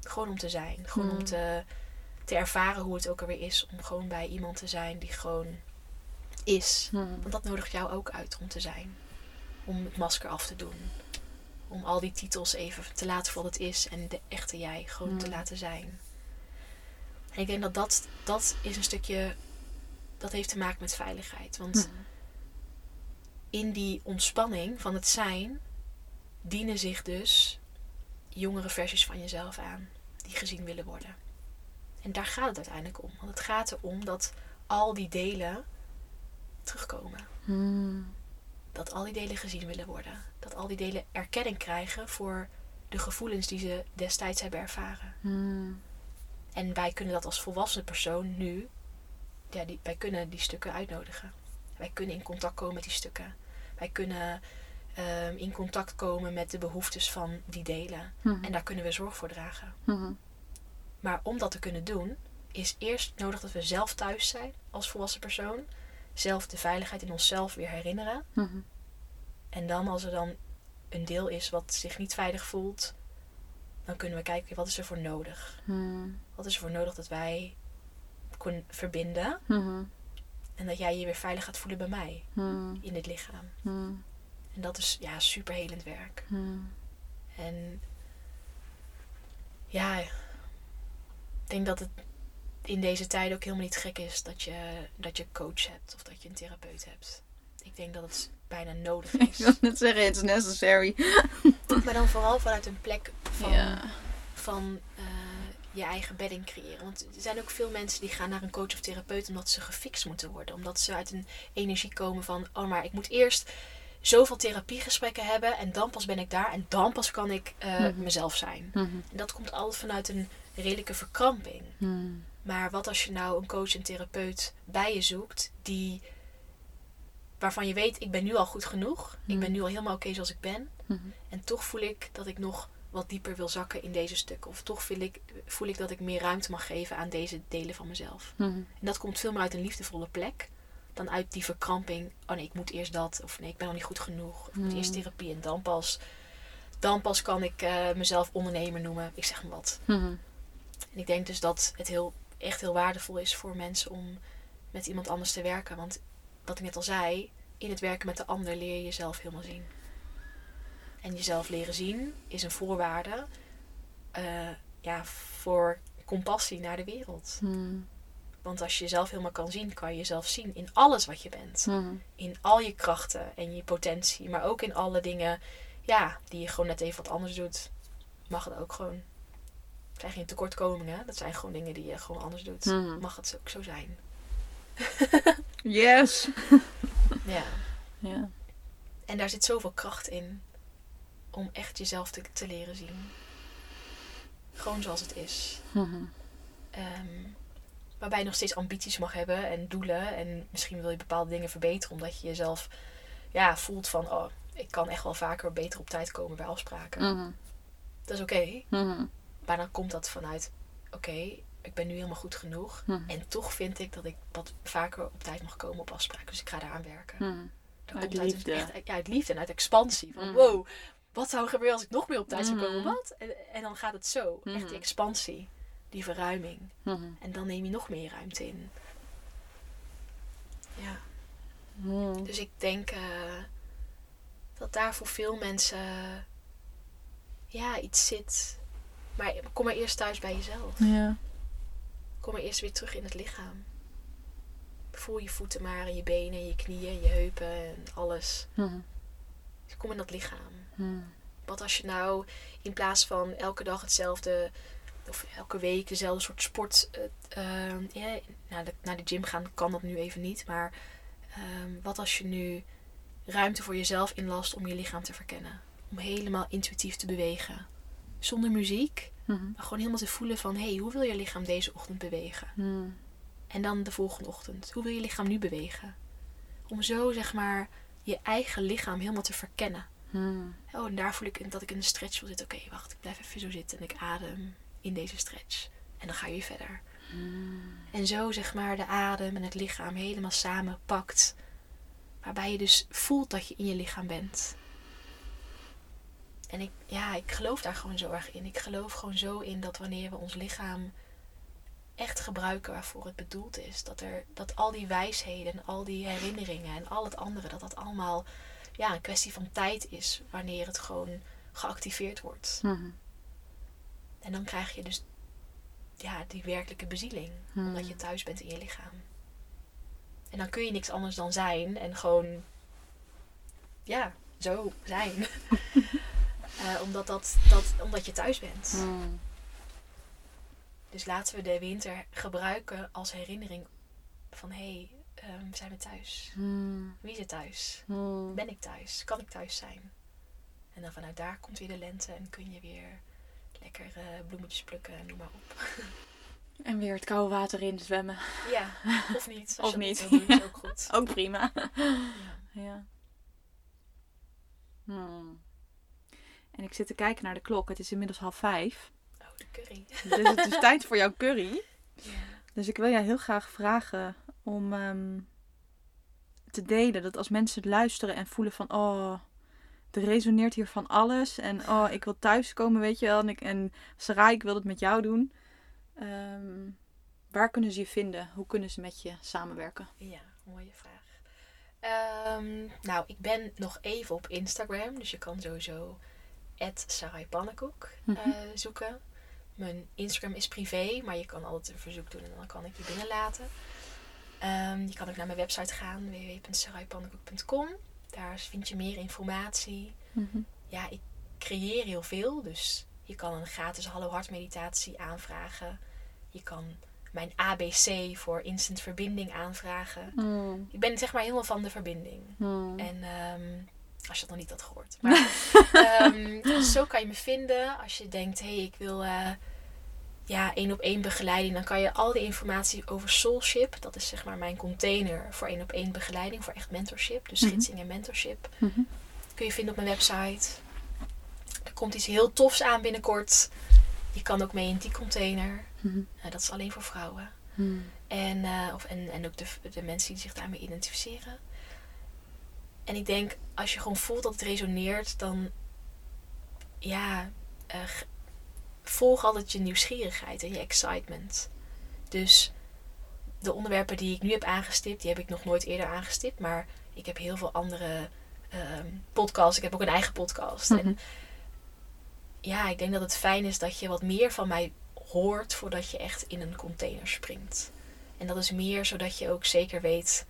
Gewoon om te zijn. Gewoon om Hmm. te, te ervaren hoe het ook alweer is om gewoon bij iemand te zijn die gewoon is. Mhm. Want dat nodigt jou ook uit om te zijn. Om het masker af te doen. Om al die titels even te laten voor wat het is. En de echte jij gewoon te laten zijn. En ik denk dat, dat dat is een stukje... Dat heeft te maken met veiligheid. Want Mhm. In die ontspanning van het zijn... dienen zich dus jongere versies van jezelf aan. Die gezien willen worden. En daar gaat het uiteindelijk om. Want het gaat erom dat al die delen terugkomen. Mhm. Dat al die delen gezien willen worden. Dat al die delen erkenning krijgen voor de gevoelens die ze destijds hebben ervaren. Mhm. En wij kunnen dat als volwassen persoon nu, ja, die, wij kunnen die stukken uitnodigen. Wij kunnen in contact komen met die stukken. Wij kunnen ehm, in contact komen met de behoeftes van die delen. Mhm. En daar kunnen we zorg voor dragen. Mhm. Maar om dat te kunnen doen, is eerst nodig dat we zelf thuis zijn als volwassen persoon. Zelf de veiligheid in onszelf weer herinneren. Mhm. En dan als er dan een deel is wat zich niet veilig voelt, dan kunnen we kijken wat is er voor nodig. Wat is er voor nodig dat wij kunnen verbinden. En dat jij je weer veilig gaat voelen bij mij Mhm. in dit lichaam. Mhm. En dat is ja superhelend werk. Mhm. En ja, ik denk dat het in deze tijd ook helemaal niet gek is dat je, dat je coach hebt of dat je een therapeut hebt. Ik denk dat het bijna nodig Ik is. wil net zeggen, it's necessary. maar dan vooral vanuit een plek van, Ja. van eh, je eigen bedding creëren. Want er zijn ook veel mensen die gaan naar een coach of therapeut omdat ze gefixt moeten worden. Omdat ze uit een energie komen van, oh maar ik moet eerst zoveel therapiegesprekken hebben en dan pas ben ik daar en dan pas kan ik eh, Mhm. mezelf zijn. Mhm. En dat komt altijd vanuit een redelijke verkramping. Mhm. Maar wat als je nou een coach en therapeut bij je zoekt die waarvan je weet ik ben nu al goed genoeg. Ik ben nu al helemaal oké zoals ik ben. En toch voel ik dat ik nog wat dieper wil zakken in deze stukken. Of toch voel ik, voel ik dat ik meer ruimte mag geven aan deze delen van mezelf. Mhm. En dat komt veel meer uit een liefdevolle plek. Dan uit die verkramping. Oh nee, ik moet eerst dat. Of nee, ik ben nog niet goed genoeg. Of ik moet eerst therapie. En dan pas, dan pas kan ik eh, mezelf ondernemer noemen. Ik zeg maar wat. Mhm. En ik denk dus dat het heel, echt heel waardevol is voor mensen om met iemand anders te werken. Want wat ik net al zei, in het werken met de ander leer je jezelf helemaal zien. En jezelf leren zien is een voorwaarde eh, ja, voor compassie naar de wereld. Mhm. Want als je jezelf helemaal kan zien, kan je jezelf zien in alles wat je bent. Mhm. In al je krachten en je potentie, maar ook in alle dingen ja, die je gewoon net even wat anders doet. Mag het ook gewoon. Het zijn geen tekortkomingen, dat zijn gewoon dingen die je gewoon anders doet. Mhm. Mag het ook zo zijn. Yes. Ja. Ja. En daar zit zoveel kracht in om echt jezelf te, te leren zien. Gewoon zoals het is. Mhm. Ehm, waarbij je nog steeds ambities mag hebben en doelen. En misschien wil je bepaalde dingen verbeteren omdat je jezelf ja, voelt van... Oh, ik kan echt wel vaker beter op tijd komen bij afspraken. Mhm. Dat is oké. Mhm. Maar dan komt dat vanuit... Oké, ik ben nu helemaal goed genoeg. En toch vind ik dat ik wat vaker op tijd mag komen op afspraken. Dus ik ga daaraan werken. Dat Uit komt uit, liefde. Ja, uit liefde en uit expansie. Van wow, wat zou er gebeuren als ik nog meer op tijd zou komen? Wat? En, en dan gaat het zo. Echt die expansie. Die verruiming. Mhm. En dan neem je nog meer ruimte in. Ja. Mhm. Dus ik denk eh, dat daar voor veel mensen ja, iets zit. Maar kom maar eerst thuis bij jezelf. Ja. Kom maar eerst weer terug in het lichaam. Voel je voeten maar en je benen, je knieën, je heupen en alles. Mhm. Kom in dat lichaam. Mhm. Wat als je nou in plaats van elke dag hetzelfde, of elke week dezelfde soort sport, ja, naar, de, naar de gym gaan kan dat nu even niet. Maar ehm, wat als je nu ruimte voor jezelf inlast om je lichaam te verkennen? Om helemaal intuïtief te bewegen. Zonder muziek, Mhm. maar gewoon helemaal te voelen van, hé, hey, hoe wil je lichaam deze ochtend bewegen? Mhm. En dan de volgende ochtend, hoe wil je lichaam nu bewegen? Om zo, zeg maar, je eigen lichaam helemaal te verkennen. Mhm. Oh, en daar voel ik dat ik in een stretch wil zitten. Oké, wacht, ik blijf even zo zitten en ik adem in deze stretch. En dan ga je weer verder. En zo zeg maar de adem en het lichaam helemaal samen pakt. Waarbij je dus voelt dat je in je lichaam bent. En ik, ja, ik geloof daar gewoon zo erg in. Ik geloof gewoon zo in dat wanneer we ons lichaam echt gebruiken waarvoor het bedoeld is. Dat, er, dat al die wijsheden en al die herinneringen en al het andere, dat dat allemaal ja, een kwestie van tijd is. Wanneer het gewoon geactiveerd wordt. Mhm. En dan krijg je dus ja, die werkelijke bezieling. Hmm. Omdat je thuis bent in je lichaam. En dan kun je niks anders dan zijn. En gewoon, ja, zo zijn. Eh, omdat, dat, dat, omdat je thuis bent. Mhm. Dus laten we de winter gebruiken als herinnering van... Hé, hey, ehm, zijn we thuis? Mhm. Wie is er thuis? Mhm. Ben ik thuis? Kan ik thuis zijn? En dan vanuit daar komt weer de lente en kun je weer lekker eh, bloemetjes plukken en noem maar op. En weer het koude water in zwemmen. Ja, of niet. Of niet. doen, is ook goed. Ook prima. Ja. Ja. Hmm. En ik zit te kijken naar de klok. Het is inmiddels half vijf. Oh, de curry. Dus het is tijd voor jouw curry. Ja. Dus ik wil jou heel graag vragen om ehm, te delen. Dat als mensen luisteren en voelen van... Oh, er resoneert hier van alles. En oh, ik wil thuiskomen, weet je wel. En, ik, en Sarai, ik wil het met jou doen. Ehm, waar kunnen ze je vinden? Hoe kunnen ze met je samenwerken? ja, mooie vraag. Ehm, nou, ik ben nog even op Instagram. Dus je kan sowieso Sarai Pannenkoek Mhm. eh, zoeken. Mijn Instagram is privé, maar je kan altijd een verzoek doen en dan kan ik je binnenlaten. Ehm, je kan ook naar mijn website gaan, www.saraipannenkoek.com. Daar vind je meer informatie. Mhm. ja, ik creëer heel veel. Dus je kan een gratis Hallo Hart meditatie aanvragen. Je kan mijn ABC voor instant verbinding aanvragen. Hmm. Ik ben zeg maar helemaal van de verbinding. Hmm. En ehm, als je dat nog niet had gehoord. Maar ehm, dus zo kan je me vinden. Als je denkt, hé, hey, ik wil eh, ja, één op één begeleiding. Dan kan je al die informatie over Soulship. Dat is zeg maar mijn container voor één op één begeleiding. Voor echt mentorship. Dus Mhm. gidsing en mentorship Mhm. kun je vinden op mijn website. Er komt iets heel tofs aan binnenkort. Je kan ook mee in die container. Mhm. Eh, dat is alleen voor vrouwen. Hmm. En, eh, of, en, en ook de, de mensen die zich daarmee identificeren. En ik denk, als je gewoon voelt dat het resoneert, dan ja, g- volg altijd je nieuwsgierigheid en je excitement. Dus de onderwerpen die ik nu heb aangestipt, die heb ik nog nooit eerder aangestipt. Maar ik heb heel veel andere ehm, podcasts. Ik heb ook een eigen podcast. Mhm. En ja, ik denk dat het fijn is dat je wat meer van mij hoort voordat je echt in een container springt. En dat is meer zodat je ook zeker weet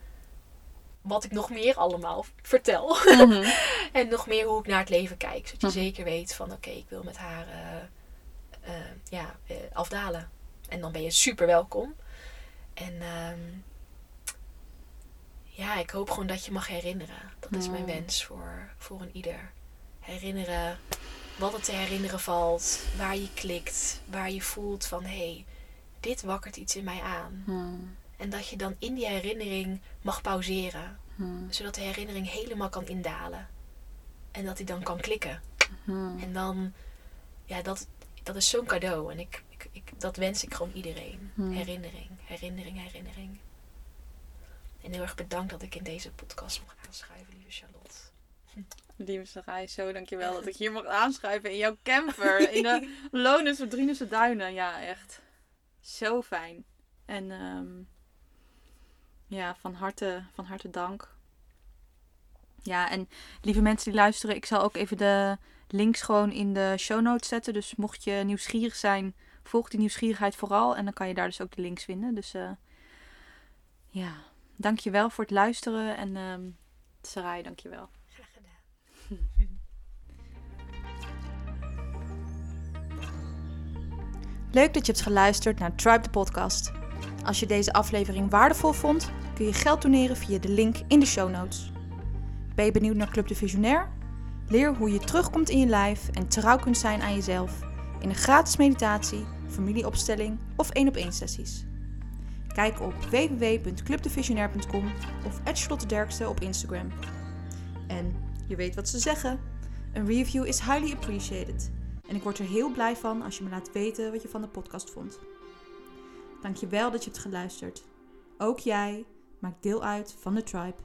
wat ik nog meer allemaal vertel. Mhm. en nog meer hoe ik naar het leven kijk. Zodat je Mhm. zeker weet van oké, ik wil met haar eh, eh, ja, eh, afdalen. En dan ben je super welkom. En ehm, ja, ik hoop gewoon dat je mag herinneren. Dat is mijn Mm. wens voor, voor een ieder. Herinneren wat er te herinneren valt. Waar je klikt. Waar je voelt van hé, hey, dit wakkert iets in mij aan. Hmm. En dat je dan in die herinnering mag pauzeren. Hmm. Zodat de herinnering helemaal kan indalen. En dat die dan kan klikken. Hmm. En dan, ja, dat, dat is zo'n cadeau. En ik, ik, ik, dat wens ik gewoon iedereen. Hmm. Herinnering, herinnering, herinnering. En heel erg bedankt dat ik in deze podcast mag aanschuiven, lieve Charlotte. Lieve Sarai, zo dankjewel dat ik hier mag aanschuiven in jouw camper. In de Lonense, Drunense duinen. Ja, echt. Zo fijn. En ehm, ja, van harte, van harte dank. Ja, en lieve mensen die luisteren, ik zal ook even de links gewoon in de show notes zetten. Dus mocht je nieuwsgierig zijn, volg die nieuwsgierigheid vooral. En dan kan je daar dus ook de links vinden. Dus eh, ja, dankjewel voor het luisteren. En ehm Sarai, dankjewel. Graag gedaan. Leuk dat je hebt geluisterd naar Tribe de podcast. Als je deze aflevering waardevol vond, kun je geld doneren via de link in de show notes. Ben je benieuwd naar Club de Visionair? Leer hoe je terugkomt in je lijf en trouw kunt zijn aan jezelf in een gratis meditatie, familieopstelling of één op één sessies. Kijk op www.clubdevisionair.com of @charlottederkste op Instagram. En je weet wat ze zeggen: een review is highly appreciated. En ik word er heel blij van als je me laat weten wat je van de podcast vond. Dankjewel dat je hebt geluisterd. Ook jij maakt deel uit van de tribe.